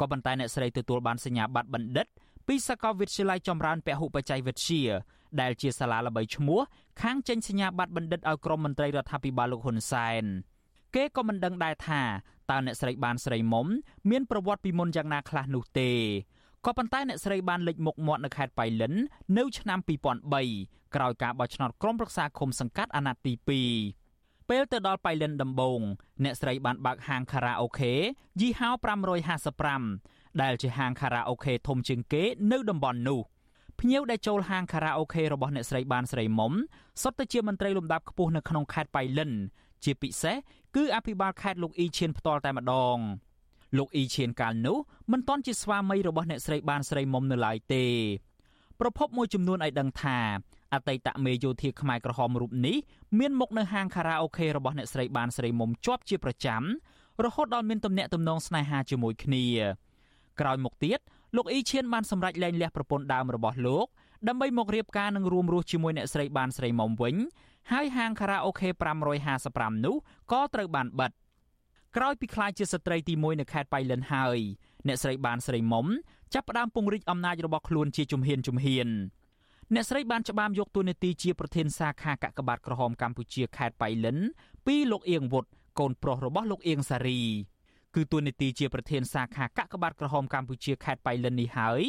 ក៏ប៉ុន្តែអ្នកស្រីទទួលបានសញ្ញាបត្របណ្ឌិត ពីសាកលវិទ្យាល័យចម្រើនពហុបច្ចេកវិទ្យាដែលជាសាលាល្បីឈ្មោះខាងចេញសញ្ញាបត្របណ្ឌិតឲ្យក្រុមមន្ត្រីរដ្ឋាភិបាលលោកហ៊ុនសែនគេក៏មិនដឹងដែរថាតើអ្នកស្រីបានស្រីមុំមានប្រវត្តិពីមុនយ៉ាងណាខ្លះនោះទេ ក៏ប៉ុន្តែអ្នកស្រីបានលេចមុខមាត់នៅខេត្តប៉ៃលិននៅឆ្នាំ2003ក្រោយការបោះឆ្នោតក្រុមប្រឹក្សាឃុំសង្កាត់អាណត្តិទី2ពេលទៅដល់ប៉ៃលិនដំបូងអ្នកស្រីបានបើកហាងខារ៉ាអូខេយីហោ555ដែលជាហាងខារ៉ាអូខេធំជាងគេនៅតំបន់នោះភ្ញៀវដែលចូលហាងខារ៉ាអូខេរបស់អ្នកស្រីបានស្រីមុំសុទ្ធតែជាមន្ត្រីលំដាប់ខ្ពស់នៅក្នុងខេត្តប៉ៃលិនជាពិសេសគឺអភិបាលខេត្តលោកអ៊ីឈៀនផ្ទាល់តែម្ដង លោកអ៊ីឈៀនកាលនោះមិនទាន់ជាស្វាមីរបស់អ្នកស្រីបានស្រីមុំនៅឡើយទេ ប្រពន្ធមួយចំនួនឲ្យដឹងថាអតីតមេយោធាខ្មែរក្រហមរូបនេះមានមុខនៅហាងខារ៉ាអូខេរបស់អ្នកស្រីបានស្រីមុំជាប់ជាប្រចាំរហូតដល់មានទំនាក់ទំនងស្នេហាជាមួយគ្នាក្រោយមកទៀតលោកអ៊ីឈៀនបានសម្រេចលែងលះប្រពន្ធដើមរបស់លោកដើម្បីមករៀបការនឹងរួមរស់ជាមួយអ្នកស្រីបានស្រីមុំវិញហើយហាងខារ៉ាអូខេ555នោះក៏ត្រូវបានបិទ ក្រោយពីខ្លាចជាស្ត្រីទី1នៅខេត្តបៃលិនហើយអ្នកស្រីបានស្រីមុំចាប់ផ្ដើមពង្រីកអំណាចរបស់ខ្លួនជាជំហានជំហានអ្នកស្រីបានច្បាមយកតួនាទីជាប្រធានសាខាកកបាតក្រហមកម្ពុជាខេត្តបៃលិនពីលោកអៀងវុតកូនប្រុសរបស់លោកអៀងសារីគឺតួនាទីជាប្រធានសាខាកកបាតក្រហមកម្ពុជាខេត្តបៃលិននេះហើយ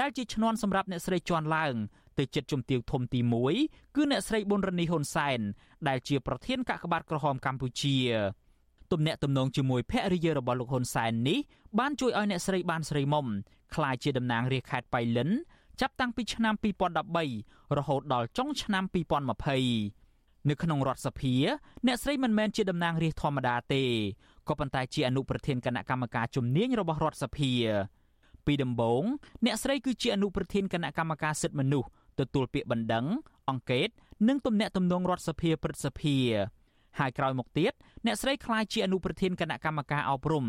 ដែលជាឈ្នន់សម្រាប់អ្នកស្រីជន់ឡើងទៅចិត្តជំទាវធំទី1គឺអ្នកស្រីប៊ុនរនីហ៊ុនសែនដែលជាប្រធានកកបាតក្រហមកម្ពុជា ទំនាក់ទំនងជាមួយភរិយារបស់លោកហ៊ុនសែននេះបានជួយឲ្យអ្នកស្រីបានស្រីមុំក្លាយជាតំណាងរាជខេត្តបៃលិនចាប់តាំងពីឆ្នាំ2013រហូតដល់ចុងឆ្នាំ2020នៅក្នុងរដ្ឋសភា អ្នកស្រីមិនមែនជាតំណាងរាស្ត្រធម្មតាទេក៏ប៉ុន្តែជាអនុប្រធានគណៈកម្មការជំនាញរបស់រដ្ឋសភា ពីដំបូងអ្នកស្រីគឺជាអនុប្រធានគណៈកម្មការសិទ្ធិមនុស្សទទួលពាក្យបណ្ដឹង អង្កេត និងទំនាក់ទំនងរដ្ឋសភាព្រឹទ្ធសភា ហើយក្រោយមកទៀតអ្នកស្រីក្លាយជាអនុប្រធានគណៈកម្មការអប់រំ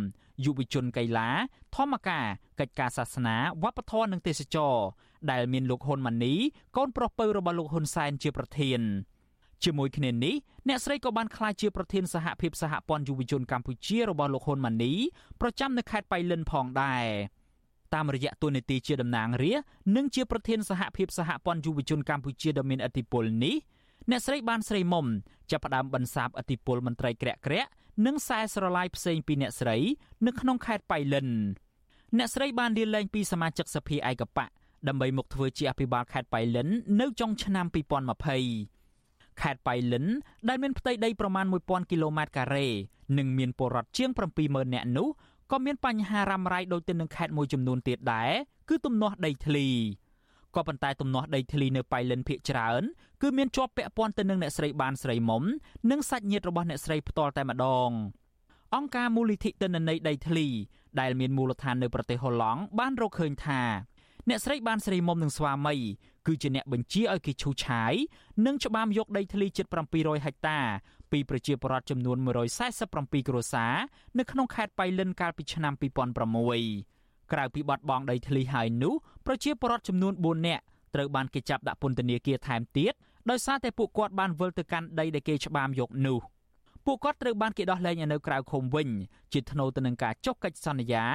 យុវជនកីឡា ធម្មការកិច្ចការសាសនាវប្បធម៌និងទេសចរដែលមានលោកហ៊ុនម៉ាណីកូនប្រុសពៅរបស់លោកហ៊ុនសែនជាប្រធានជាមួយគ្នានេះអ្នកស្រីក៏បានក្លាយជាប្រធានសហភាពសហព័ន្ធយុវជនកម្ពុជារបស់លោកហ៊ុនម៉ាណីប្រចាំនៅខេត្តបៃលិនផងដែរតាមរយៈទូនីតិជាតំណាងរានិងជាប្រធានសហភាពសហព័ន្ធយុវជនកម្ពុជាដ៏មានឥទ្ធិពលនេះ អ្នកស្រីបានស្រីមុំចាប់ផ្ដើមបន្សាបឥទ្ធិពលមន្ត្រីក្រាក់ក្រាក់និងខ្សែស្រឡាយផ្សេងពីអ្នកស្រីនៅក្នុងខេត្តបៃលិនអ្នកស្រីបានលាលែងពីសមាជិកសភាឯកបៈដើម្បីមកធ្វើជាអភិបាលខេត្តបៃលិននៅចុងឆ្នាំ2020ខេត្តបៃលិនដែលមានផ្ទៃដីប្រមាណ1000គីឡូម៉ែត្រការ៉េនិងមានពលរដ្ឋជាង70000នាក់នោះក៏មានបញ្ហារ៉ាំរ៉ៃដូចទៅនឹងខេត្តមួយចំនួនទៀតដែរគឺទំនាស់ដីធ្លី ក៏ប៉ុន្តែទំនាស់ដីធ្លីនៅបៃលិនភ ieck ច្រើនគឺមានជាប់ពាក់ព័ន្ធទៅនឹងអ្នកស្រីបានស្រីមុំនិងសាច់ញាតិរបស់អ្នកស្រីផ្ទាល់តែម្ដងអង្គការមូលនិធិទិន្នន័យដីធ្លីដែលមានមូលដ្ឋាននៅប្រទេសហូឡង់បានរកឃើញថាអ្នកស្រីបានស្រីមុំនឹងស្វាមីគឺជាអ្នកបញ្ជាឲ្យគេឈូសឆាយនិងច្បាមយកដីធ្លីជិត700ហិកតាពីប្រជាពលរដ្ឋចំនួន147គ្រួសារនៅក្នុងខេត្តបៃលិនកាលពីឆ្នាំ2006 ក្រៅពីបាត់បង់ដីធ្លីហើយនោះប្រជាពលរដ្ឋចំនួន4នាក់ត្រូវបានគេចាប់ដាក់ពន្ធនាគារថែមទៀតដោយសារតែពួកគាត់បានវិលទៅកាន់ដីដែលគេច្បាមយកនោះពួកគាត់ត្រូវបានគេដោះលែងនៅក្រៅឃុំវិញជាថ្នូរទៅនឹងការចុះកិច្ចសន្យា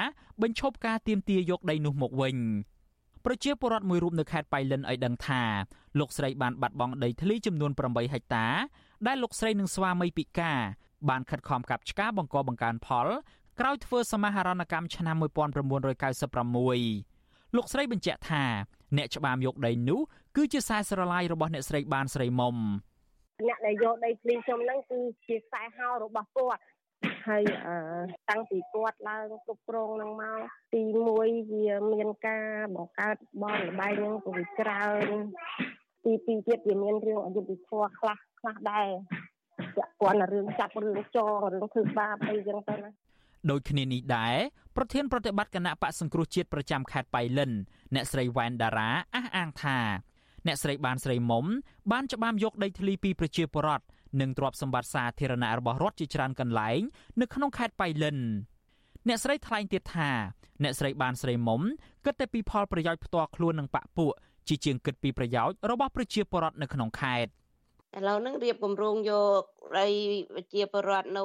បញ្ឈប់ការទាមទារយកដីនោះមកវិញប្រជាពលរដ្ឋមួយរូបនៅខេត្តបៃលិនឲ្យដឹងថាលោកស្រីបានបាត់បង់ដីធ្លីចំនួន8ហិកតាដែលលោកស្រីនិងស្វាមីពិការបានខិតខំកាប់ឆ្ការបង្កបង្កើនផល ក្រោយធ្វើសមាហរណកម្មឆ្នាំ1996លោកស្រីបញ្ជាក់ថាអ្នកច្បាមយកដីនោះគឺជាខ្សែស្រឡាយរបស់អ្នកស្រីបានស្រីមុំអ្នកដែលយកដីភ្លីខ្ញុំហ្នឹងគឺជាខ្សែហោរបស់គាត់ហើយតាំងពីគាត់ឡើងគ្រប់គ្រងនឹងមកទី1វាមានការបង្កើតបងលបែងហ្នឹងក៏វាច្រើនទី2ទៀតវាមានរឿងអយុត្តិធម៌ខ្លះខ្លះដែរពាក់ព័ន្ធរឿងចាប់រឿងចងរឿងធ្វើបាបអីចឹងទៅណា ដូចគ្នានេះដែរប្រធានប្រតិបត្តិគណៈបកសង្គ្រោះជាតិប្រចាំខេត្តបៃលិនអ្នកស្រីវ៉ែនដារ៉ាអះអាងថាអ្នកស្រីបានស្រីមុំបានច្បាមយកដីធ្លីពីប្រជាពលរដ្ឋនិងទ្រព្យសម្បត្តិសាធារណៈរបស់រដ្ឋជាច្រើនកន្លែងនៅក្នុងខេត្តបៃលិនអ្នកស្រីថ្លែងទៀតថាអ្នកស្រីបានស្រីមុំគិតតែពីផលប្រយោជន៍ផ្ទាល់ខ្លួននិងបពពួកជាជាងគិតពីប្រយោជន៍របស់ប្រជាពលរដ្ឋនៅក្នុងខេត្ត ឥឡូវហ្នឹងរៀបគម្រោងយកដីប្រជាពលរដ្ឋនៅ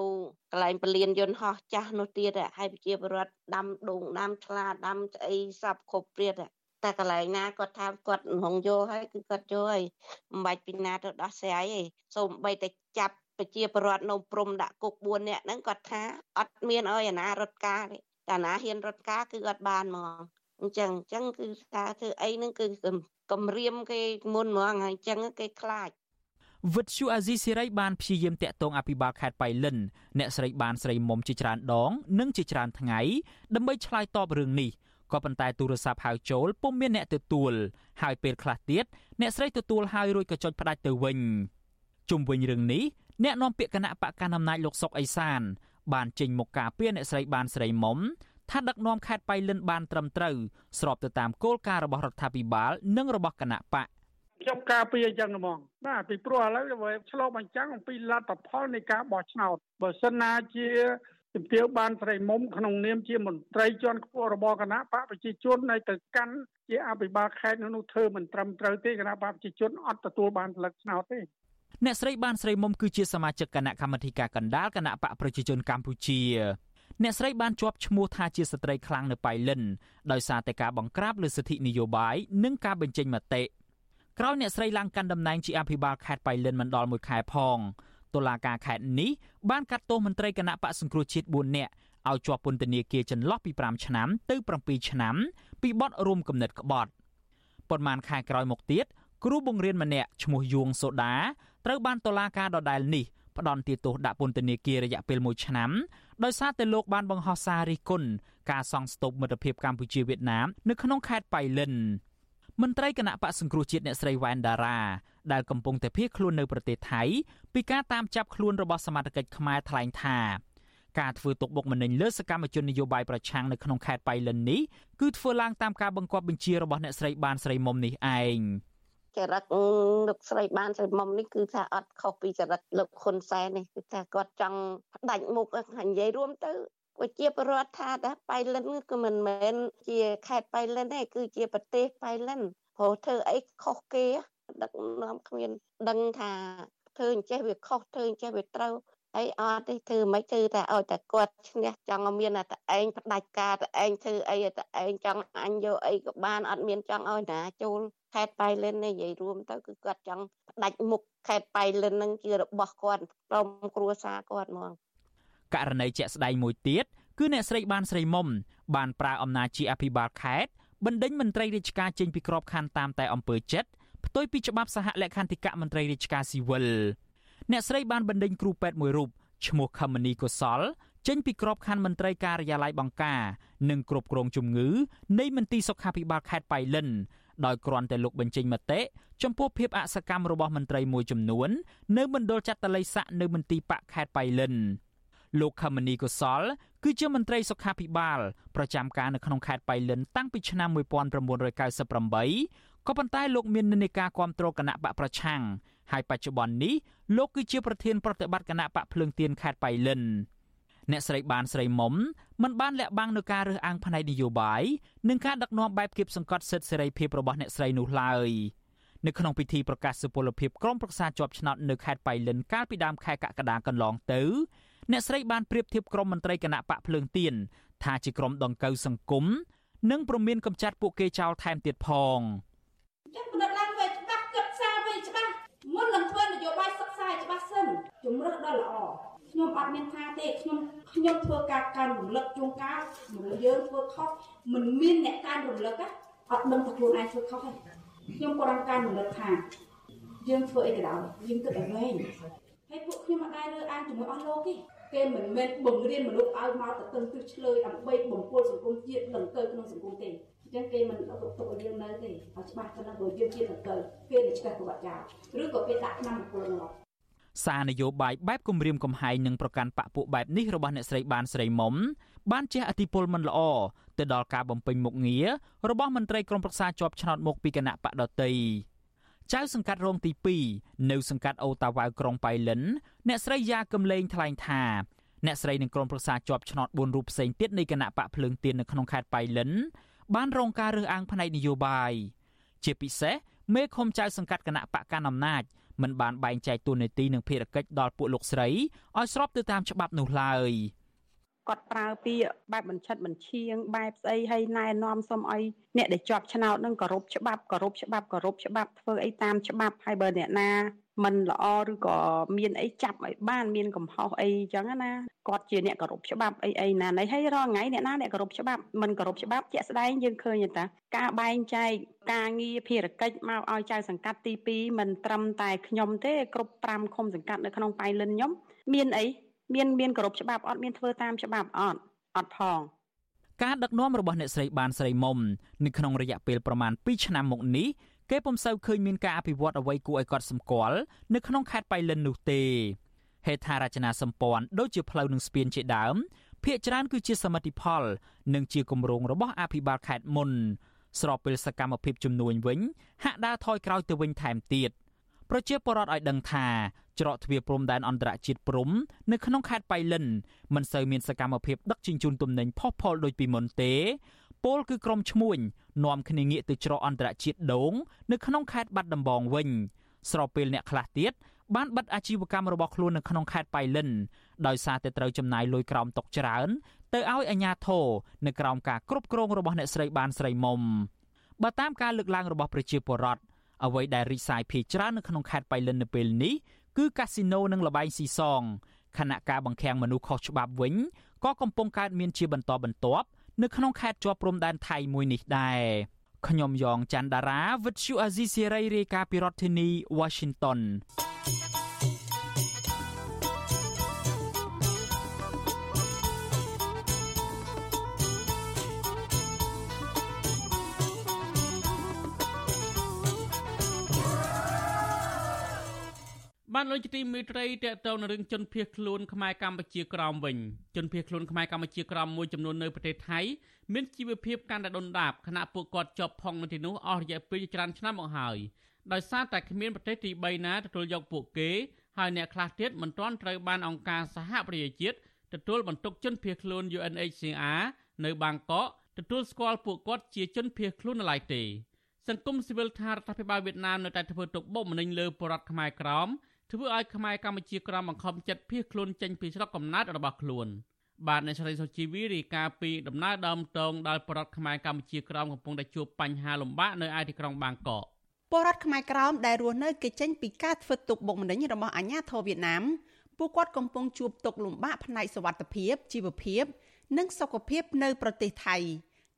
កន្លែងពលានយន្តហោះចាស់នោះទៀតហើយប្រជាពលរដ្ឋដាំដូងដាំឆ្លាដាំស្អីសពគ្រប់ព្រាតតែកន្លែងណាគាត់ថាគាត់ហងយកហើយគឺគាត់យកហើយមិនបាច់ពីណាទៅដោះស្រាយទេសូមបីតែចាប់ប្រជាពលរដ្ឋនៅព្រំដាក់គុក4នាក់ហ្នឹងគាត់ថាអត់មានអើយអាណារត់ការទេតែអាណាហ៊ានរត់ការគឺអត់បានហ្មងអញ្ចឹងអញ្ចឹងគឺថាធ្វើអីហ្នឹងគឺគម្រាមគេមុនហ្មងហើយអញ្ចឹងគេខ្លាច វិទ្យុអាស៊ីសេរីបានព្យាយាមតាក់ទងអភិបាលខេត្តបៃលិនអ្នកស្រីបានស្រីមុំជាច្រើនដង និងជាច្រើនថ្ងៃដើម្បីឆ្លើយតបរឿងនេះក៏ប៉ុន្តែទូរស័ព្ទហៅចូលពុំមានអ្នកទទួលហើយពេលខ្លះទៀតអ្នកស្រីទទួលហើយរួចក៏ចុចផ្ដាច់ទៅវិញជុំវិញរឿងនេះអ្នកនាំពាក្យគណៈបកកណ្ដាលអំណាចលោកសុកអេសាន បានចេញមកការពារអ្នកស្រីបានស្រីមុំថាដឹកនាំខេត្តបៃលិនបានត្រឹមត្រូវស្របទៅតាមគោលការណ៍របស់រដ្ឋាភិបាល និងរបស់គណៈបក ខ្ញុំការពារអញ្ចឹងហ្មងបាទពីព្រោះឥឡូវវាឆ្លោះបញ្ចាំងអំពីលទ្ធផលនៃការបោះឆ្នោតបើសិនណាជាជំទាវបានស្រីមុំក្នុងនាមជាមន្ត្រីជាន់ខ្ពស់របស់គណៈបកប្រជាជននៅទៅកាន់ជាអភិបាលខេត្តនោះធ្វើមិនត្រឹមត្រូវទេគណៈបកប្រជាជនអត់ទទួលបានផលិតឆ្នោតទេអ្នកស្រីបានស្រីមុំគឺជាសមាជិកគណៈកម្មាធិការកណ្ដាលគណៈបកប្រជាជនកម្ពុជាអ្នកស្រីបានជាប់ឈ្មោះថាជាស្ត្រីខ្លាំងនៅប៉ៃលិនដោយសារតែការបង្ក្រាបលើសិទ្ធិនយោបាយនិងការបញ្ចេញមតិ ក្រោយអ្នកស្រីឡើងកាន់តំណែងជាអភិបាលខេត្តប៉ៃលិនមិនដល់មួយខែផងតុលាការខេត្តនេះបានកាត់ទោសមន្ត្រីគណៈបកសង្គ្រោះជាតិ4នាក់ឲ្យជាប់ពន្ធនាគារចន្លោះពី5ឆ្នាំទៅ7ឆ្នាំពីបទរួមគំនិតក្បត់ប៉ុន្មានខែក្រោយមកទៀតគ្រូបង្រៀនម្នាក់ឈ្មោះយួងសូដាត្រូវបានតុលាការដដែលនេះផ្ដន្ទាទោសដាក់ពន្ធនាគាររយៈពេល1ឆ្នាំដោយសារតែលោកបានបង្ហោះសាររិះគន់ការសង់ស្តុបមិត្តភាពកម្ពុជាវៀតណាមនៅក្នុងខេត្តប៉ៃលិន មន្ត្រីគណៈបកសង្គ្រោះជាតិអ្នកស្រីវ៉ែនដារ៉ាដែលកំពុងតែភៀសខ្លួននៅប្រទេសថៃពីការតាមចាប់ខ្លួនរបស់សមាជិកខ្មែរថ្លែងថាការធ្វើទុកបុកម្នេញលើសកម្មជននយោបាយប្រឆាំងនៅក្នុងខេត្តប៉ៃលិននេះគឺធ្វើឡើងតាមការបង្គាប់បញ្ជារបស់អ្នកស្រីបានស្រីមុំនេះឯងចរិតលោកស្រីបានស្រីមុំនេះគឺថាអត់ខុសពីចរិតលោកហ៊ុនសែននេះគឺថាគាត់ចង់ផ្ដាច់មុខនិយាយរួមទៅ ប្រជាពលរដ្ឋថាតែបៃលិនគឺមិនមែនជាខេត្តបៃលិនទេគឺជាប្រទេសបៃលិនព្រោះធ្វើអីខុសគេដឹកនាំគ្មានដឹងថាធ្វើអញ្ចេះវាខុសធ្វើអញ្ចេះវាត្រូវអីអត់ទេធ្វើមិនធ្វើតែឲ្យតែគាត់ឈ្នះចង់មានតែឯងផ្ដាច់ការតែឯងធ្វើអីតែឯងចង់អញយកអីក៏បានអត់មានចង់ឲ្យណាចូលខេត្តបៃលិននេះនិយាយរួមទៅគឺគាត់ចង់ផ្ដាច់មុខខេត្តបៃលិននឹងជារបស់គាត់ក្រុមគ្រួសារគាត់ហ្មង ករណីជាក់ស្ដែងមួយទៀតគឺអ្នកស្រីបានស្រីមុំបានប្រើអំណាចជាអភិបាលខេត្តបណ្ដេញមន្ត្រីរាជការចេញពីក្របខ័ណ្ឌតាមតែអំពើចិត្តផ្ទុយពីច្បាប់សហលក្ខន្តិកៈមន្ត្រីរាជការស៊ីវិលអ្នកស្រីបានបណ្ដេញគ្រូពេទ្យមួយរូបឈ្មោះខមនីកុសលចេញពីក្របខ័ណ្ឌមន្ត្រីការិយាល័យបង្ការនិងគ្រប់គ្រងជំងឺនៃមន្ទីរសុខាភិបាលខេត្តបៃលិនដោយគ្រាន់តែលោកបញ្ចេញមតិចំពោះភាពអសកម្មរបស់មន្ត្រីមួយចំនួន នៅមណ្ឌលចាត់តល័យស័កនៅមន្ទីរបកខេត្តបៃលិន លោកខមនីកុសល គឺជាមន្ត្រីសុខាភិបាលប្រចាំការនៅក្នុងខេត្តបៃលិនតាំងពីឆ្នាំ1998ក៏ប៉ុន្តែលោកមាននិន្នាការគ្រប់គ្រងគណៈបកប្រឆាំងហើយបច្ចុប្បន្ននេះលោកគឺជាប្រធានប្រតិបត្តិគណៈបកភ្លើងទៀនខេត្តបៃលិនអ្នកស្រីបានស្រីមុំមិនបានលាក់បាំងនៅការរើសអើងផ្នែកនយោបាយនិងការដឹកនាំបែបគៀបសង្កត់សិទ្ធិសេរីភាពរបស់អ្នកស្រីនោះឡើយ នៅក្នុងពិធីប្រកាសសុពលភាពក្រុមប្រឹក្សាជាប់ឆ្នោតនៅខេត្តបៃលិនកាលពីដើមខែកក្កដាកន្លងទៅអ្នកស្រីបានប្រៀបធៀបក្រុមមន្ត្រីគណៈបកភ្លើងទៀនថាជាក្រុមដង្កូវសង្គមនិងប្រមានកំចាត់ពួកគេចោលថែមទៀតផងចឹងពិនិត្យឡើងវិញច្បាស់គិតសារវិញច្បាស់មុននឹងធ្វើនយោបាយសិក្សាច្បាស់សិនជំរឹះដល់ល្អខ្ញុំអត់មានថាទេខ្ញុំខ្ញុំធ្វើការកាន់រំលឹកជួនកាលមនុស្សយើងធ្វើខុសមិនមានអ្នកកាន់រំលឹកអត់ដឹងថាខ្លួនឯងធ្វើខុសទេ ខ្ញុំក៏រំការរំលឹកថាយើងធ្វើអីក៏ដោយយើងគិតឲ្យវែងហើយពួកខ្ញុំអត់ដែររើអានជាមួយអស់លោកទេគេមិនមែនបង្រៀនមនុស្សឲ្យមកទៅទិញទិសឆ្លើយដើម្បីបំពុលសង្គមជាតិដង្កើក្នុងសង្គមទេអញ្ចឹងគេមិនទុកទុកឲ្យយើងនៅទេឲ្យច្បាស់ទៅនឹងព្រោះយើងជាដង្កើគេនឹងឆ្កេះប្រវត្តិចោលឬក៏គេដាក់ឆ្នាំបំពុលនោះសា រនយោបាយបែបគម្រាមកំហែងនិងប្រកាន់បកពួកបែបនេះរបស់អ្នកស្រីបានស្រីមុំបានជះឥទ្ធិពលមិនល្អទៅដល់ការបំពេញមុខងាររបស់មន្ត្រីក្រមប្រឹក្សាជាប់ឆ្នោតមកពីគណៈបកដតីចៅសង្កាត់រងទី2នៅសង្កាត់អូតាវ៉ៅក្រុងប៉ៃលិនអ្នកស្រីយ៉ាកំលេងថ្លែងថាអ្នកស្រីនិងក្រុមប្រឹក្សាជាប់ឆ្នោត4រូបផ្សេងទៀតនៃគណៈបកភ្លើងទៀននៅក្នុងខេត្តប៉ៃលិនបានរងការរើសអើងផ្នែកនយោបាយជាពិសេសមេឃុំចៅសង្កាត់គណៈបកកណ្ដាលអំណាច មិនបានបែងចែកតួនាទីនិងភារកិច្ចដល់ពួកលោកស្រីឲ្យស្របទៅតាមច្បាប់នោះឡើយ គាត់ប្រើពាក្យបែបបញ្ឆិតបញ្ឈៀងបែបស្អីហើយណែនាំសុំឲ្យអ្នកដែលជាប់ឆ្នោតនឹងគោរពច្បាប់គោរពច្បាប់គោរពច្បាប់ធ្វើអីតាមច្បាប់ហើយបើអ្នកណាមិនល្អឬក៏មានអីចាប់ឲ្យបានមានកំហុសអីចឹងណាគាត់ជាអ្នកគោរពច្បាប់អីអីណាណីហើយរាល់ថ្ងៃអ្នកណាអ្នកគោរពច្បាប់មិនគោរពច្បាប់ជាក់ស្ដែងយើងឃើញតាការបែងចែកការងារភារកិច្ចមកឲ្យចៅសង្កាត់ទី2មិនត្រឹមតែខ្ញុំទេគ្រប់5ឃុំសង្កាត់នៅក្នុងប៉ៃលិនខ្ញុំមានអី មានមានគោរពច្បាប់អត់មានធ្វើតាមច្បាប់អត់អត់ផងការដឹកនាំរបស់អ្នកស្រីបានស្រីមុំនៅក្នុងរយៈពេលប្រមាណ2ឆ្នាំមកនេះគេពុំសូវឃើញមានការអភិវឌ្ឍអ្វីគួរឲ្យកត់សម្គាល់នៅក្នុងខេត្តបៃលិននោះទេហេដ្ឋារចនាសម្ព័ន្ធដូចជាផ្លូវនិងស្ពានជាដើមភាគច្រើនគឺជាសមិទ្ធផល និងជាគម្រោងរបស់អភិបាលខេត្តមុនស្របពេលសកម្មភាពជំនួញវិញហាក់ដើរថយក្រោយទៅវិញថែមទៀត ប្រជាពលរដ្ឋឲ្យដឹងថាច្រកទ្វារព្រំដែនអន្តរជាតិព្រំនៅក្នុងខេត្តបៃលិនមិនសូវមានសកម្មភាពដឹកជញ្ជូនទំនិញផុសផុលដូចពីមុនទេពលគឺក្រុមឈ្មួញនាំគ្នាងាកទៅច្រកអន្តរជាតិដងនៅក្នុងខេត្តបាត់ដំបងវិញស្របពេលអ្នកខ្លះទៀតបានបិទអាជីវកម្មរបស់ខ្លួននៅក្នុងខេត្តបៃលិនដោយសារតែត្រូវចំណាយលុយក្រោមតុកច្រើន ទៅឲ្យអាជ្ញាធរនៅក្រោមការគ្រប់គ្រងរបស់អ្នកស្រីបានស្រីមុំបើតាមការលើកឡើងរបស់ប្រជាពលរដ្ឋ អ្វីដែលរីកសាយភាយច្រើននៅក្នុងខេត្តបៃលិននៅពេលនេះគឺកាស៊ីណូនិងលបែងស៊ីសងខណៈការបង្ខាំងមនុស្សខុសច្បាប់វិញក៏កំពុងកើតមានជាបន្តបន្ទាប់នៅក្នុងខេត្តជាប់ព្រំដែនថៃមួយនេះដែរខ្ញុំយ៉ងច័ន្ទដារាវិទ្យុអាស៊ីសេរីរាយការណ៍ពីរដ្ឋធានី Washington បានលោកជាទីមេត្រីតកតងនឹងរឿងជនភៀសខ្លួនខ្មែរកម្ពុជាក្រោមវិញជនភៀសខ្លួនខ្មែរកម្ពុជាក្រោមមួយចំនួននៅប្រទេសថៃមានជីវភាពកាន់តែដុនដាបខណៈពួកគាត់ជាប់ផុងនៅទីនោះអស់រយៈពេលច្រើនឆ្នាំមកហើយដោយសារតែគ្មានប្រទេសទី3ណាទទួលយកពួកគេហើយអ្នកខ្លះទៀតមិនទាន់ត្រូវបានអង្គការសហប្រជាជាតិទទួលបន្ទុកជនភៀសខ្លួន UNHCR នៅបាងកកទទួលស្គាល់ពួកគាត់ជាជនភៀសខ្លួននៅឡើយទេសង្គមស៊ីវិលថារដ្ឋាភិបាលវៀតណាមនៅតែធ្វើទុកបុកម្នេញលើប្រជាពលរដ្ឋខ្មែរក្រោម ធ្វើឲ្យខ្មែរកម្ពុជាក្រមបង្ខំចិត្តភៀសខ្លួនចេញពីស្រុកកំណើតរបស់ខ្លួនបាទអ្នកស្រីសុជីវីរាយការណ៍ពីដំណើរដើមតងដល់ប្រដ្ឋខ្មែរកម្ពុជាក្រមកំពុងតែជួបបញ្ហាលំបាកនៅឯទីក្រុងបាងកកពលរដ្ឋខ្មែរក្រមដែលរស់នៅគេចេញពីការធ្វើទុកបុកម្នេញរបស់អាជ្ញាធរវៀតណាមពួកគាត់កំពុងជួបទុកលំបាកផ្នែកសុវត្ថិភាពជីវភាព និងសុខភាពនៅប្រទេសថៃ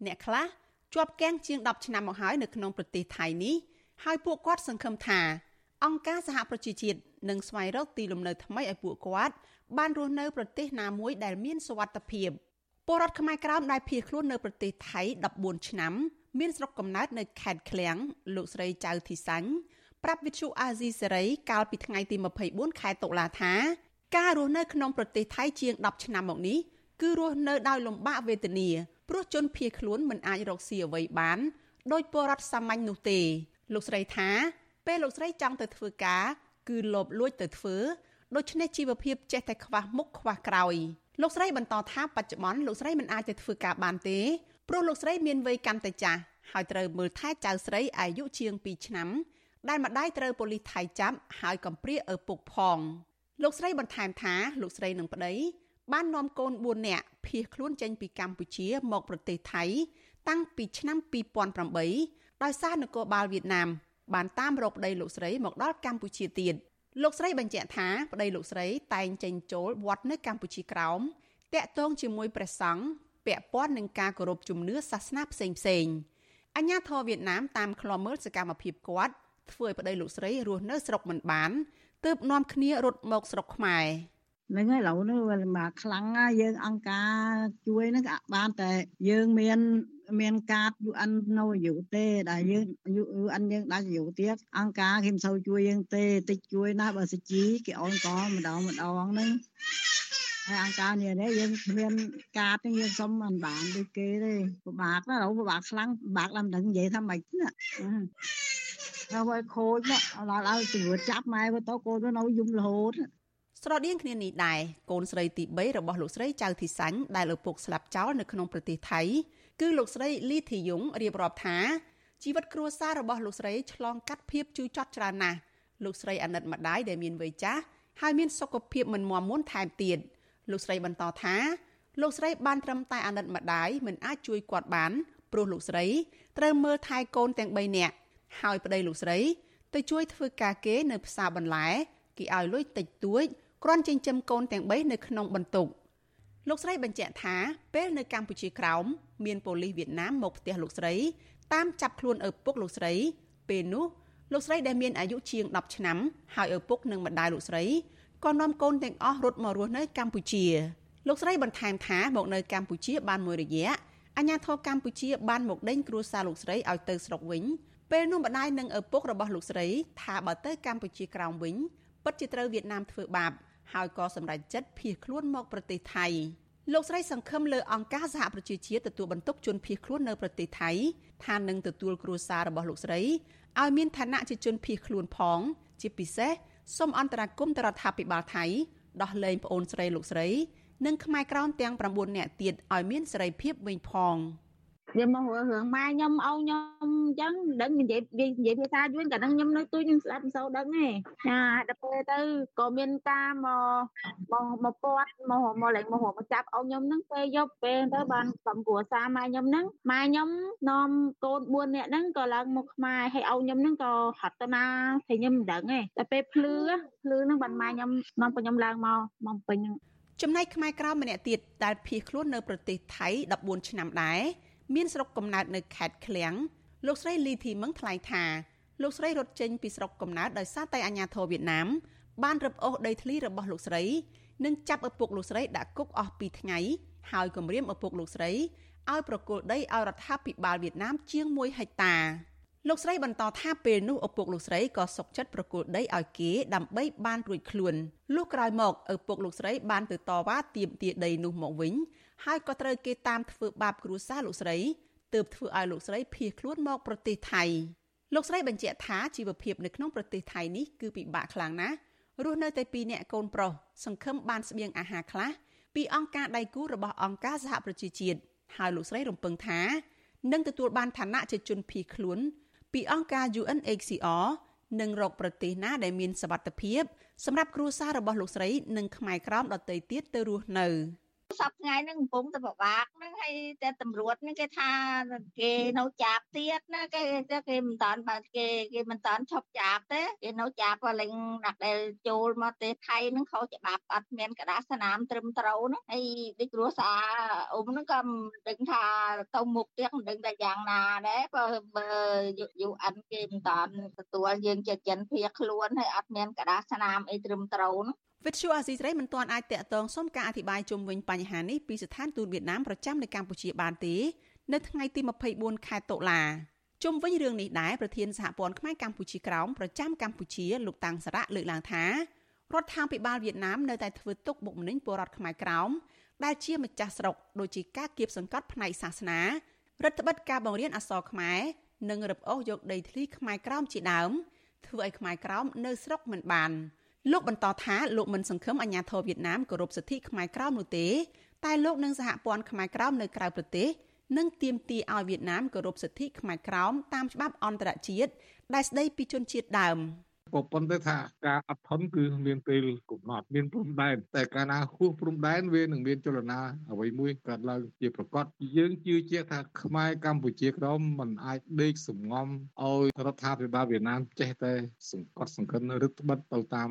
អ្នកខ្លះជាប់គាំងជាង10ឆ្នាំមកហើយនៅក្នុងប្រទេសថៃនេះហើយពួកគាត់សង្ឃឹមថា អង្គការសហប្រជាជាតិនឹងស្វែងរកទីលំនៅថ្មីឲ្យពួកគាត់បានរស់នៅប្រទេសណាមួយដែលមានសុវត្ថិភាពពលរដ្ឋខ្មែរក្រោមដែលភៀសខ្លួននៅប្រទេសថៃ14ឆ្នាំមានស្រុកកំណើតនៅខេត្តឃ្លៀងលោកស្រីចៅធីសាញ់ប្រាប់វិទ្យុអាស៊ីសេរីកាលពីថ្ងៃទី24ខែតុលាថាការរស់នៅក្នុងប្រទេសថៃជាង10ឆ្នាំមកនេះគឺរស់នៅដោយលំបាកវេទនាព្រោះជនភៀសខ្លួនមិនអាចរកស៊ីអ្វីបានដោយពលរដ្ឋសាមញ្ញនោះទេលោកស្រីថា ពេលលោកស្រីចង់ទៅធ្វើការគឺលោភលួចទៅធ្វើដូច្នេះជីវភាពចេះតែខ្វះមុខខ្វះក្រោយលោកស្រីបន្តថាបច្ចុប្បន្នលោកស្រីមិនអាចទៅធ្វើការបានទេព្រោះលោកស្រីមានវ័យកាន់តែចាស់ហើយត្រូវមើលថែចៅស្រីអាយុជាង2ឆ្នាំដែលម្ដាយត្រូវប៉ូលីសថៃចាប់ហើយកំព្រាឪពុកផងលោកស្រីបន្ថែមថាលោកស្រីនិងប្តីបាននាំកូន4នាក់ភៀសខ្លួនចេញពីកម្ពុជាមកប្រទេសថៃ តាំងពីឆ្នាំ2008ដោយសារនគរបាលវៀតណាម បានតាមរកប្តីលោកស្រីមកដល់កម្ពុជាទៀតលោកស្រីបញ្ជាក់ថាប្តីលោកស្រីតែងចេញចូលវត្តនៅកម្ពុជាក្រោមតាក់ទងជាមួយព្រះសង្ឃពាក់ព័ន្ធនឹងការគោរពជំនឿសាសនាផ្សេងផ្សេងអញ្ញាធរវៀតណាមតាមឃ្លាំមើលសកម្មភាពគាត់ធ្វើឲ្យប្តីលោកស្រីរស់នៅស្រុកមិនបានទើបនាំគ្នារត់មកស្រុកខ្មែរ ហ្នឹងហើយឥឡូវនេះវាលំបាកខ្លាំងណាស់យើងអង្គការជួយហ្នឹងក៏បានតែយើងមានមានកាត UN នៅអាយុទេដែលយើង UN យើងដាច់អាយុទៀតអង្គការគេមិនសូវជួយយើងទេតិចជួយណាស់បើសាជីគេអូនកម្ដងម្ដងហ្នឹងហើយអង្គការនេះនេះយើងមានកាតនេះយើងសុំមិនបានដូចគេទេពិបាកណាស់ពិបាកខ្លាំងពិបាកដល់មិនដឹងនិយាយថាម៉េចណាហើយខូចណាស់ដល់ឲ្យជំរឿចាប់ម៉ែទៅកូនទៅនៅយំរហូត ស្រដៀងគ្នានេះដែរកូនស្រីទី3របស់លោកស្រីចៅធីសាញ់ដែលឪពុកស្លាប់ចោលនៅក្នុងប្រទេសថៃគឺលោកស្រីលីធីយុងរៀបរាប់ថាជីវិតគ្រួសាររបស់លោកស្រីឆ្លងកាត់ភាពជូរចត់ច្រើនណាស់លោកស្រីអាណិតម្ដាយដែលមានវ័យចាស់ហើយមានសុខភាពមិនមាំមួនថែមទៀតលោកស្រីបន្តថាលោកស្រីបានត្រឹមតែអាណិតម្ដាយមិនអាចជួយគាត់បានព្រោះលោកស្រីត្រូវមើលថែកូនទាំង3នាក់ហើយប្តីលោកស្រីទៅជួយធ្វើការគេនៅផ្សារបន្លែគេឲ្យលុយតិចតួច គ្រាន់ចិញ្ចឹមកូនទាំង3នៅក្នុងបន្ទុកលោកស្រីបញ្ជាក់ថាពេលនៅកម្ពុជាក្រោមមានប៉ូលីសវៀតណាមមកផ្ទះលោកស្រី តាមចាប់ខ្លួនឪពុកលោកស្រី ពេលនោះលោកស្រីដែលមានអាយុជាង10ឆ្នាំហើយឪពុកនិងម្ដាយលោកស្រីក៏នាំកូនទាំងអស់រត់មករស់នៅកម្ពុជាលោកស្រីបន្ថែមថាមកនៅកម្ពុជាបានមួយរយៈអាញាធរកម្ពុជាបានមកដេញគ្រួសារលោកស្រីឲ្យទៅស្រុកវិញពេលនោះម្ដាយនិងឪពុករបស់លោកស្រី ថាបើទៅកម្ពុជាក្រោមវិញពិតជាត្រូវវៀតណាមធ្វើបាប ហើយក៏សម្រេចចិត្តភៀសខ្លួនមកប្រទេសថៃលោកស្រីសង្ឃឹមលើអង្គការសហប្រជាជាតិទទួលបន្ទុកជនភៀសខ្លួននៅប្រទេសថៃថានឹងទទួលគ្រួសាររបស់លោកស្រីឲ្យមានឋានៈជាជនភៀសខ្លួនផង ជាពិសេសសូមអន្តរាគមន៍ទៅរដ្ឋាភិបាលថៃដោះលែងប្អូនស្រីលោកស្រី និងខ្មែរក្រោមទាំង9នាក់ទៀតឲ្យមានសេរីភាពវិញផង ខ្ញុំមករឿងម៉ែខ្ញុំឲ្យខ្ញុំអញ្ចឹងដឹងនិយាយនិយាយភាសាយួនកាលហ្នឹងខ្ញុំនៅទូខ្ញុំស្ដាប់មិនសូវដឹងទេចាដល់ពេលទៅក៏មានការមកមកមកពាត់មកមកលេងមកមកចាប់អូនខ្ញុំហ្នឹងពេលយប់ពេលទៅបានកំគ្រួសារម៉ែខ្ញុំហ្នឹងម៉ែខ្ញុំនាំកូន4នាក់ហ្នឹងក៏ឡើងមកខ្មែរហើយអូនខ្ញុំហ្នឹងក៏ហត់ទៅណាហើយខ្ញុំមិនដឹងទេតែពេលភ្លឺភ្លឺហ្នឹងបានម៉ែខ្ញុំនាំខ្ញុំឡើងមកមកពេញហ្នឹងចំណែកខ្មែរក្រៅម្នាក់ទៀតដែលភៀសខ្លួននៅប្រទេសថៃ14ឆ្នាំដែរ មានស្រុកកំណើតនៅខេត្តឃ្លៀងលោកស្រីលីធីមឹងថ្លែងថាលោកស្រីរត់ចេញពីស្រុកកំណើតដោយសារតែអាញាធរវៀតណាមបានរឹបអូសដីធ្លីរបស់លោកស្រីនិងចាប់ឪពុកលោកស្រីដាក់គុកអស់2ថ្ងៃហើយគំរាមឪពុកលោកស្រីឲ្យប្រគល់ដីឲ្យរដ្ឋាភិបាលវៀតណាមជាង1ហិកតា លោកស្រីបន្តថាពេលនោះឪពុកលោកស្រីក៏សុកចិត្តប្រគល់ដីឲ្យគេដើម្បីបានរួចខ្លួនលុះក្រោយមកឪពុកលោកស្រីបានទៅតវ៉ាទាមទារដីនោះមកវិញហើយក៏ត្រូវគេតាមធ្វើបាបគ្រួសារលោកស្រីទើបធ្វើឲ្យលោកស្រីភៀសខ្លួនមកប្រទេសថៃលោកស្រីបញ្ជាក់ថាជីវភាពនៅក្នុងប្រទេសថៃនេះគឺពិបាកខ្លាំងណាស់រស់នៅតែពីរនាក់កូនប្រុសសង្ឃឹមបានស្បៀងអាហារខ្លះពីអង្គការដៃគូរបស់អង្គការសហប្រជាជាតិហើយលោកស្រីរំពឹងថានឹងទទួលបានឋានៈជាជនភៀសខ្លួន ពីអង្គការ UNHCR និងរកប្រទេសណាដែលមានសវត្ថិភាពសម្រាប់គ្រួសាររបស់លោកស្រីនិងខ្មែរក្រោមដទៃទៀតទៅរស់នៅ។ សប្ថ្ងៃហ្នឹងកំពុងតែពិបាកហ្នឹងហើយតែតម្រួតហ្នឹងគេថាគេនៅចាប់ទៀតណាគេគេមិនតាន់បើគេគេមិនតាន់ឈប់ចាប់ទេគេនៅចាប់លេងដាក់ដែលចូលមកប្រទេសថៃហ្នឹងខុសច្បាប់អត់មានកដាស្នាមត្រឹមត្រូវណាហើយដូចគ្រួសារអ៊ំហ្នឹងក៏មិនដឹងថាទៅមុខទៀតមិនដឹងតែយ៉ាងណាដែរបើបើយូអានគេមិនតាន់ទទួលយើងជាចិនភៀខ្លួនហើយអត់មានកដាស្នាមអីត្រឹមត្រូវណា វិទ្យុអាស៊ីសេរីមិនទាន់អាចតាក់ទងសុំការអធិប្បាយជុំវិញបញ្ហានេះពីស្ថានទូតវៀតណាមប្រចាំនៅកម្ពុជាបានទេ នៅថ្ងៃទី24ខែតុលាជុំវិញរឿងនេះដែរប្រធានសហព័ន្ធខ្មែរកម្ពុជាក្រោមប្រចាំកម្ពុជាលោកតាំងសារៈលើកឡើងថារដ្ឋាភិបាលវៀតណាមនៅតែធ្វើទុកបុកម្នេញពលរដ្ឋខ្មែរក្រោមដែលជាម្ចាស់ស្រុកដូចជាការគៀបសង្កត់ផ្នែកសាសនារដ្ឋបិទការបង្រៀនអក្សរខ្មែរនិងរឹបអូសយកដីធ្លីខ្មែរក្រោមជាដើមធ្វើឲ្យខ្មែរក្រោមនៅស្រុកមិនបាន។ លោកបន្តថាលោកមិនសង្ឃឹមអាញាធរវៀតណាមគោរពសិទ្ធិខ្មែរក្រោមនោះទេតែលោកនិងសហព័ន្ធខ្មែរក្រោមនៅក្រៅប្រទេសនឹងទាមទារឲ្យវៀតណាមគោរពសិទ្ធិខ្មែរក្រោមតាមច្បាប់អន្តរជាតិដែលស្តីពីជនជាតិដើម។ ក៏ប៉ុន្តែថាការអត់ធន់គឺមានពេលកំណត់មានព្រំដែនតែកាលណាហួសព្រំដែនវានឹងមានចលនាអ្វីមួយកើតឡើងជាប្រកបយើងជឿជាក់ថាខ្មែរកម្ពុជាក្រមមិនអាចដេកសំងំឲ្យរដ្ឋាភិបាលវៀតណាមចេះតែសង្កត់សង្កិនរឹតបន្តឹងទៅតាម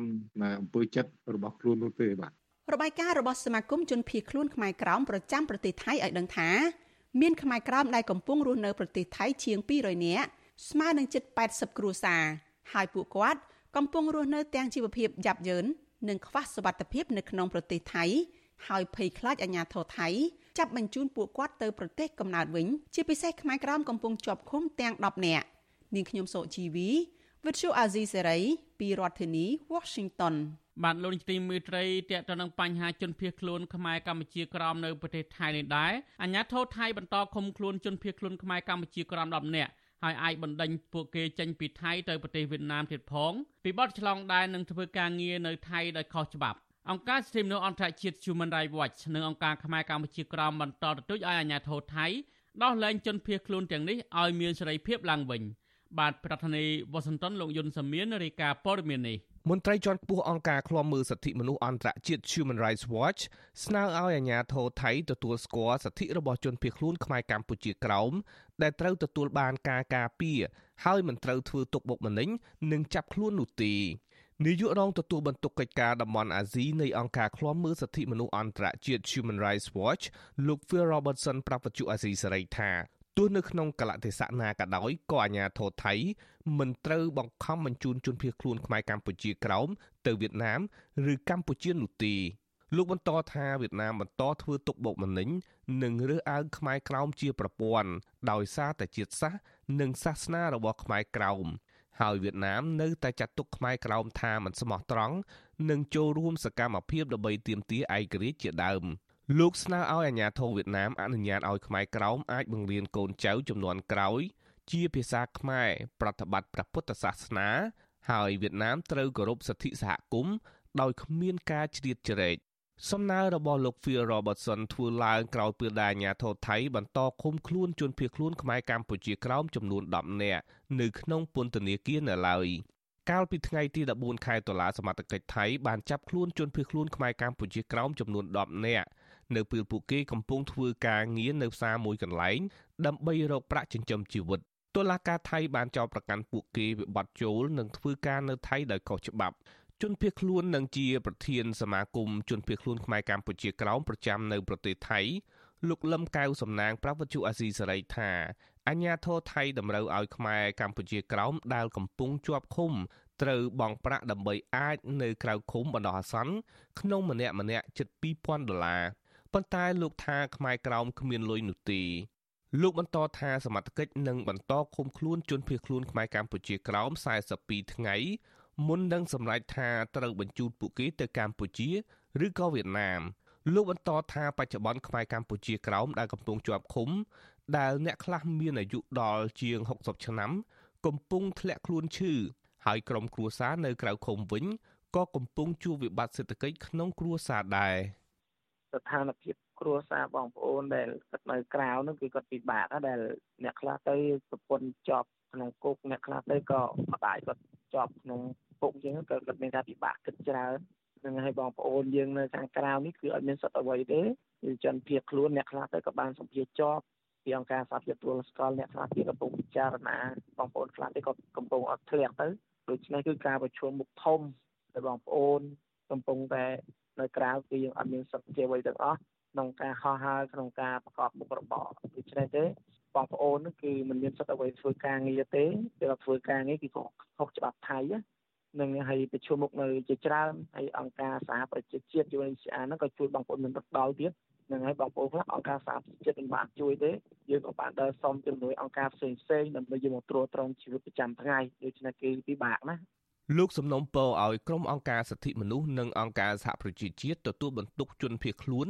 អំពើចិត្តរបស់ខ្លួននោះទេបាទរបាយការណ៍របស់សមាគមជនភៀសខ្លួនខ្មែរក្រមប្រចាំប្រទេសថៃឲ្យដឹងថាមានខ្មែរក្រមដែលកំពុងរស់នៅប្រទេសថៃជាង200នាក់ស្មើនឹងជិត80គ្រួសារ ហើយពួកគាត់កំពុងរស់នៅទាំងជីវភាពយ៉ាប់យ៉ឺននិងខ្វះសុវត្ថិភាពនៅក្នុងប្រទេសថៃហើយភ័យខ្លាចអាញាធរថៃចាប់បញ្ជូនពួកគាត់ទៅប្រទេសកំណើតវិញ ជាពិសេសខ្មែរក្រមកំពុងជាប់ឃុំទាំង10នាក់នាងខ្ញុំសូជីវីវិទ្យុអាស៊ីសេរីពីរដ្ឋធានី Washington បាទលោកនាយទីមេត្រីតកតនឹងបញ្ហាជនភៀសខ្លួនខ្មែរកម្ពុជាក្រោមនៅប្រទេសថៃនេះដែរអាញាធរថៃបន្តឃុំខ្លួនជនភៀសខ្លួនខ្មែរកម្ពុជាក្រោម10នាក់ ហើយអាចបណ្ដេញពួកគេចេញពីថៃទៅប្រទេសវៀតណាមទៀតផងពីបទឆ្លងដែននឹងធ្វើការងារនៅថៃដោយខុសច្បាប់អង្គការសិទ្ធិមនុស្សអន្តរជាតិ Human Rights Watch និងអង្គការខ្មែរកម្ពុជាក្រោមបន្តទទូចឲ្យអាជ្ញាធរថៃដោះលែងជនភៀសខ្លួនទាំងនេះឲ្យមានសេរីភាពឡើងវិញ បាទប្រធានាធិបតីវ៉ាស៊ីនតោនលោកយុនសាមៀនរាយការណ៍ព័ត៌មាននេះមន្ត្រីជាន់ខ្ពស់អង្គការឃ្លាំមើលសិទ្ធិមនុស្សអន្តរជាតិ Human Rights Watch ស្នើឲ្យអាជ្ញាធរថៃទទួលស្គាល់សិទ្ធិរបស់ជនភៀសខ្លួនខ្មែរកម្ពុជាក្រោមដែលត្រូវទទួលបានការការពារហើយមិនត្រូវធ្វើទុកបុកម្នេញនិងចាប់ខ្លួននោះទេនាយករងទទួលបន្ទុកកិច្ចការតំបន់អាស៊ីនៃអង្គការឃ្លាំមើលសិទ្ធិមនុស្សអន្តរជាតិ Human Rights Watch លោក Phil Robertson ប្រាប់វិទ្យុអាស៊ីសេរីថា ទោះនៅក្នុងកលៈទេសៈណាក៏ដោយក៏អាញាធរថៃមិនត្រូវបង្ខំបញ្ជូនជនភៀសខ្លួនខ្មែរកម្ពុជាក្រោមទៅវៀតណាមឬកម្ពុជានោះទេលោកបន្តថាវៀតណាមបន្តធ្វើទុកបុកម្នេញនិងរើសអើងខ្មែរក្រោមជាប្រព័ន្ធដោយសារតែជាតិសាសន៍និងសាសនារបស់ខ្មែរក្រោមហើយវៀតណាមនៅតែចាត់ទុកខ្មែរក្រោមថាមិនស្មោះត្រង់និងចូលរួមសកម្មភាពដើម្បីទាមទារឯករាជ្យជាដើម លោកស្នើឲ្យអាជ្ញាធរវៀតណាមអនុញ្ញាតឲ្យខ្មែរក្រោមអាចបង្រៀនកូនចៅចំនួនក្រោយ ជាភាសាខ្មែរប្រតិបត្តិព្រះពុទ្ធសាសនា ហើយវៀតណាមត្រូវគោរពសិទ្ធិសហគមន៍ដោយគ្មានការជ្រៀតជ្រែកសំណើរបស់លោក Phil Robertson ធ្វើឡើងក្រោយពេលដែលអាជ្ញាធរថៃបន្តឃុំខ្លួនជនភៀសខ្លួនខ្មែរកម្ពុជាក្រោមចំនួន10នាក់នៅក្នុងពន្ធនាគារនៅឡើយកាលពីថ្ងៃទី14ខែតុលាសមត្ថកិច្ចថៃបានចាប់ខ្លួនជនភៀសខ្លួនខ្មែរកម្ពុជាក្រោមចំនួន10នាក់ នៅពេលពួកគេកំពុងធ្វើការងារនៅផ្សារមួយកន្លែងដើម្បីរកប្រាក់ចិញ្ចឹមជីវិតតុលាការថៃបានចោទប្រកាន់ពួកគេវិបត្តិចូលនិងធ្វើការនៅថៃដោយខុសច្បាប់ជនភៀសខ្លួននឹងជាប្រធានសមាគមជនភៀសខ្លួនខ្មែរកម្ពុជាក្រោមប្រចាំនៅប្រទេសថៃលោកលឹមកៅសំណាងប្រវត្តិអាស៊ីសេរីថាអញ្ញាធរថៃតម្រូវឲ្យខ្មែរកម្ពុជាក្រោមដែលកំពុងជាប់ឃុំត្រូវបង់ប្រាក់ដើម្បីអាចនៅក្រៅឃុំបណ្ដោះអាសន្នក្នុងម្នាក់ម្នាក់ជិត2000ដុល្លារ ប៉ុន្តែលោកថាខ្មែរក្រោមគ្មានលុយនោះទេលោកបន្តថាសមត្ថកិច្ចនឹងបន្តឃុំខ្លួនជនភៀសខ្លួនខ្មែរកម្ពុជាក្រោម42ថ្ងៃមុននឹងសម្រេចថាត្រូវបញ្ជូនពួកគេទៅកម្ពុជាឬក៏វៀតណាមលោកបន្តថាបច្ចុប្បន្នខ្មែរកម្ពុជាក្រោមដែលកំពុងជាប់ឃុំដែលអ្នកខ្លះមានអាយុដល់ជាង60ឆ្នាំកំពុងធ្លាក់ខ្លួនឈឺហើយក្រុមគ្រួសារនៅក្រៅឃុំវិញក៏កំពុងជួបវិបត្តិសេដ្ឋកិច្ចក្នុងគ្រួសារដែរ ស្ថានភាពគ្រួសារបងប្អូនដែលគាត់នៅក្រៅនោះគឺគាត់ពិបាកដែល អ្នកខ្លះទៅប្រពន្ធជាប់ក្នុងគុកអ្នកខ្លះទៅក៏ម្ដាយគាត់ជាប់ក្នុងពុកយើងក៏គាត់មានការពិបាកគិតច្រើននឹងឲ្យបងប្អូនយើងនៅខាងក្រៅនេះគឺអត់មានសិទ្ធិអ្វីទេគឺចន្ទភៀសខ្លួនអ្នកខ្លះទៅក៏បានសម្ភារជាប់ពីអង្គការសហភាពទួលស្កលអ្នកខ្លះទៀតកំពុងពិចារណាបងប្អូនខ្លះទៀតក៏កំពុងអត់ធ្លាក់ទៅដូច្នេះគឺការប្រជុំមុខធំដែលបងប្អូនកំពុងតែ នៅក្រៅគឺយើងអត់មានសិទ្ធិជាអ្វីទាំងអស់ក្នុងការហោះហើរក្នុងការប្រកបមុខរបរដូច្នេះទេបងប្អូនគឺមិនមានសិទ្ធិអ្វីធ្វើការងារទេពេលធ្វើការងារគឺខុសច្បាប់ថៃនឹងឲ្យប្រជុំមុខនៅជាច្រើនហើយអង្គការសហប្រជាជាតិ UNHCR ហ្នឹងក៏ជួយបងប្អូនមានរកដល់ទៀតនឹងហើយបងប្អូនខ្លះអង្គការសហប្រជាជាតិមិនបានជួយទេយើងក៏បានដើរសុំជំនួយអង្គការផ្សេងផ្សេងដើម្បីយកមកត្រួតត្រងជីវិតប្រចាំថ្ងៃដូច្នេះគឺពិបាកណា លោកសំណុំពរឲ្យក្រុមអង្គការសិទ្ធិមនុស្សនិងអង្គការសហប្រជាជាតិទទួលបន្ទុកជនភៀសខ្លួន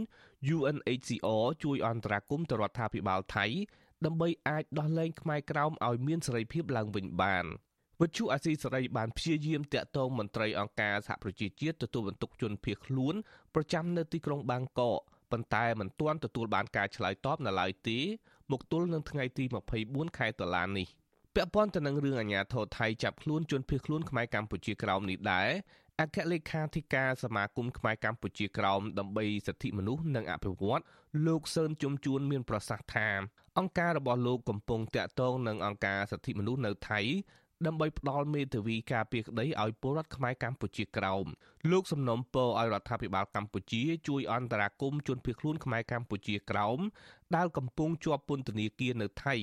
UNHCR ជួយអន្តរាគមន៍ទៅរដ្ឋាភិបាលថៃដើម្បីអាចដោះលែងខ្មែរក្រោមឲ្យមានសេរីភាពឡើងវិញបានវិទ្យុអាស៊ីសេរីបានព្យាយាមតាក់ទងមន្ត្រីអង្គការសហប្រជាជាតិទទួលបន្ទុកជនភៀសខ្លួនប្រចាំនៅទីក្រុងបាងកកប៉ុន្តែមិនទាន់ទទួលបានការឆ្លើយតបនៅឡើយទេមកទល់នឹងថ្ងៃទី24ខែតុលានេះ ពាក់ព័ន្ធទៅនឹងរឿងអាញាធរថៃចាប់ខ្លួនជនភៀសខ្លួនខ្មែរកម្ពុជាក្រោមនេះដែរអគ្គលេខាធិការសមាគមខ្មែរកម្ពុជាក្រោមដើម្បីសិទ្ធិមនុស្សនិងអភិវឌ្ឍលោកសឿនជំជួនមានប្រសាសន៍ថាអង្គការរបស់លោកកំពុងតាក់ទងនឹងអង្គការសិទ្ធិមនុស្សនៅថៃដើម្បីផ្ដល់មេធាវីការពារក្តីឲ្យពលរដ្ឋខ្មែរកម្ពុជាក្រោមលោកសំណុំពរឲ្យរដ្ឋាភិបាលកម្ពុជាជួយអន្តរាគមន៍ជនភៀសខ្លួនខ្មែរកម្ពុជាក្រោមដែលកំពុងជាប់ពន្ធនាគារនៅថៃ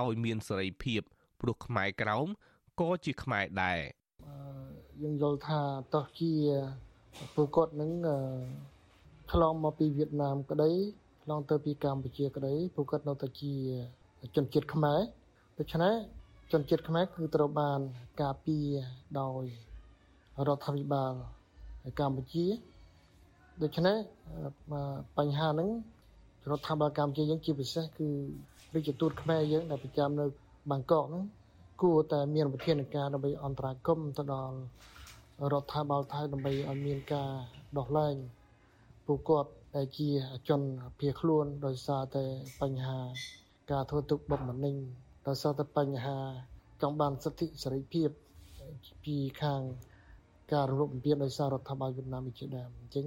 ឲ្យមានសេរីភាព ព្រោះខ្មែរក្រោមក៏ជាខ្មែរដែរយើងយល់ថាតោះជាពលគាត់នឹងឆ្លងមកពីវៀតណាមក្តីឆ្លងទៅពីកម្ពុជាក្តីពលគាត់នៅតែជាជនជាតិខ្មែរដូច្នេះជនជាតិខ្មែរគឺត្រូវបានការពារដោយរដ្ឋាភិបាលកម្ពុជាដូច្នេះបញ្ហាហ្នឹងរដ្ឋាភិបាលកម្ពុជាយើងជាពិសេសគឺរាជទូតខ្មែរយើងដែលប្រចាំនៅ បាងកកហ្នឹងគួរតែមានវិធានការដើម្បីអន្តរាគមន៍ទៅដល់រដ្ឋាភិបាលថៃដើម្បីឲ្យមានការដោះលែងពួកគាត់ដែលជាជនភៀសខ្លួនដោយសារតែបញ្ហាការធ្វើទុកបុកម្នេញដោយសារតែបញ្ហាចង់បានសិទ្ធិសេរីភាពពីខាងការរំលោភបំពានដោយសាររដ្ឋាភិបាលវៀតណាមជាដើមអញ្ចឹង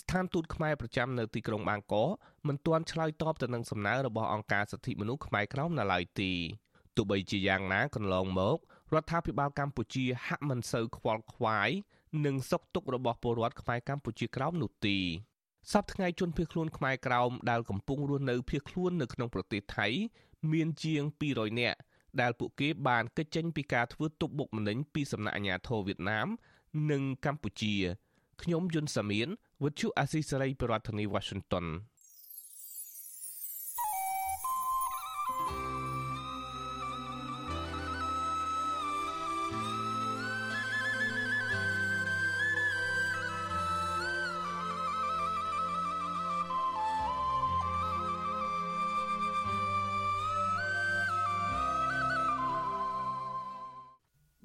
ស្ថានទូតខ្មែរប្រចាំនៅទីក្រុងបាងកកមិនទាន់ឆ្លើយតបទៅនឹងសំណើរបស់អង្គការសិទ្ធិមនុស្សខ្មែរក្រោមនៅឡើយទេទោះបីជាយ៉ាងណាកន្លងមករដ្ឋាភិបាលកម្ពុជាហាក់មិនសូវខ្វល់ខ្វាយនឹងសុខទុក្ខរបស់ពលរដ្ឋខ្មែរកម្ពុជាក្រោមនោះទេសប្តាហ៍ថ្ងៃជនភៀសខ្លួនខ្មែរក្រោមដែលកំពុងរស់នៅភៀសខ្លួននៅក្នុងប្រទេសថៃ មានជាង200នាក់ដែលពួកគេបានកិច្ចចេញពីការធ្វើទុកបុកម្នេញពីសំណាក់អាជ្ញាធរវៀតណាម និងកម្ពុជាខ្ញុំយុនសាមៀន would you Azizarei Baratani Washington?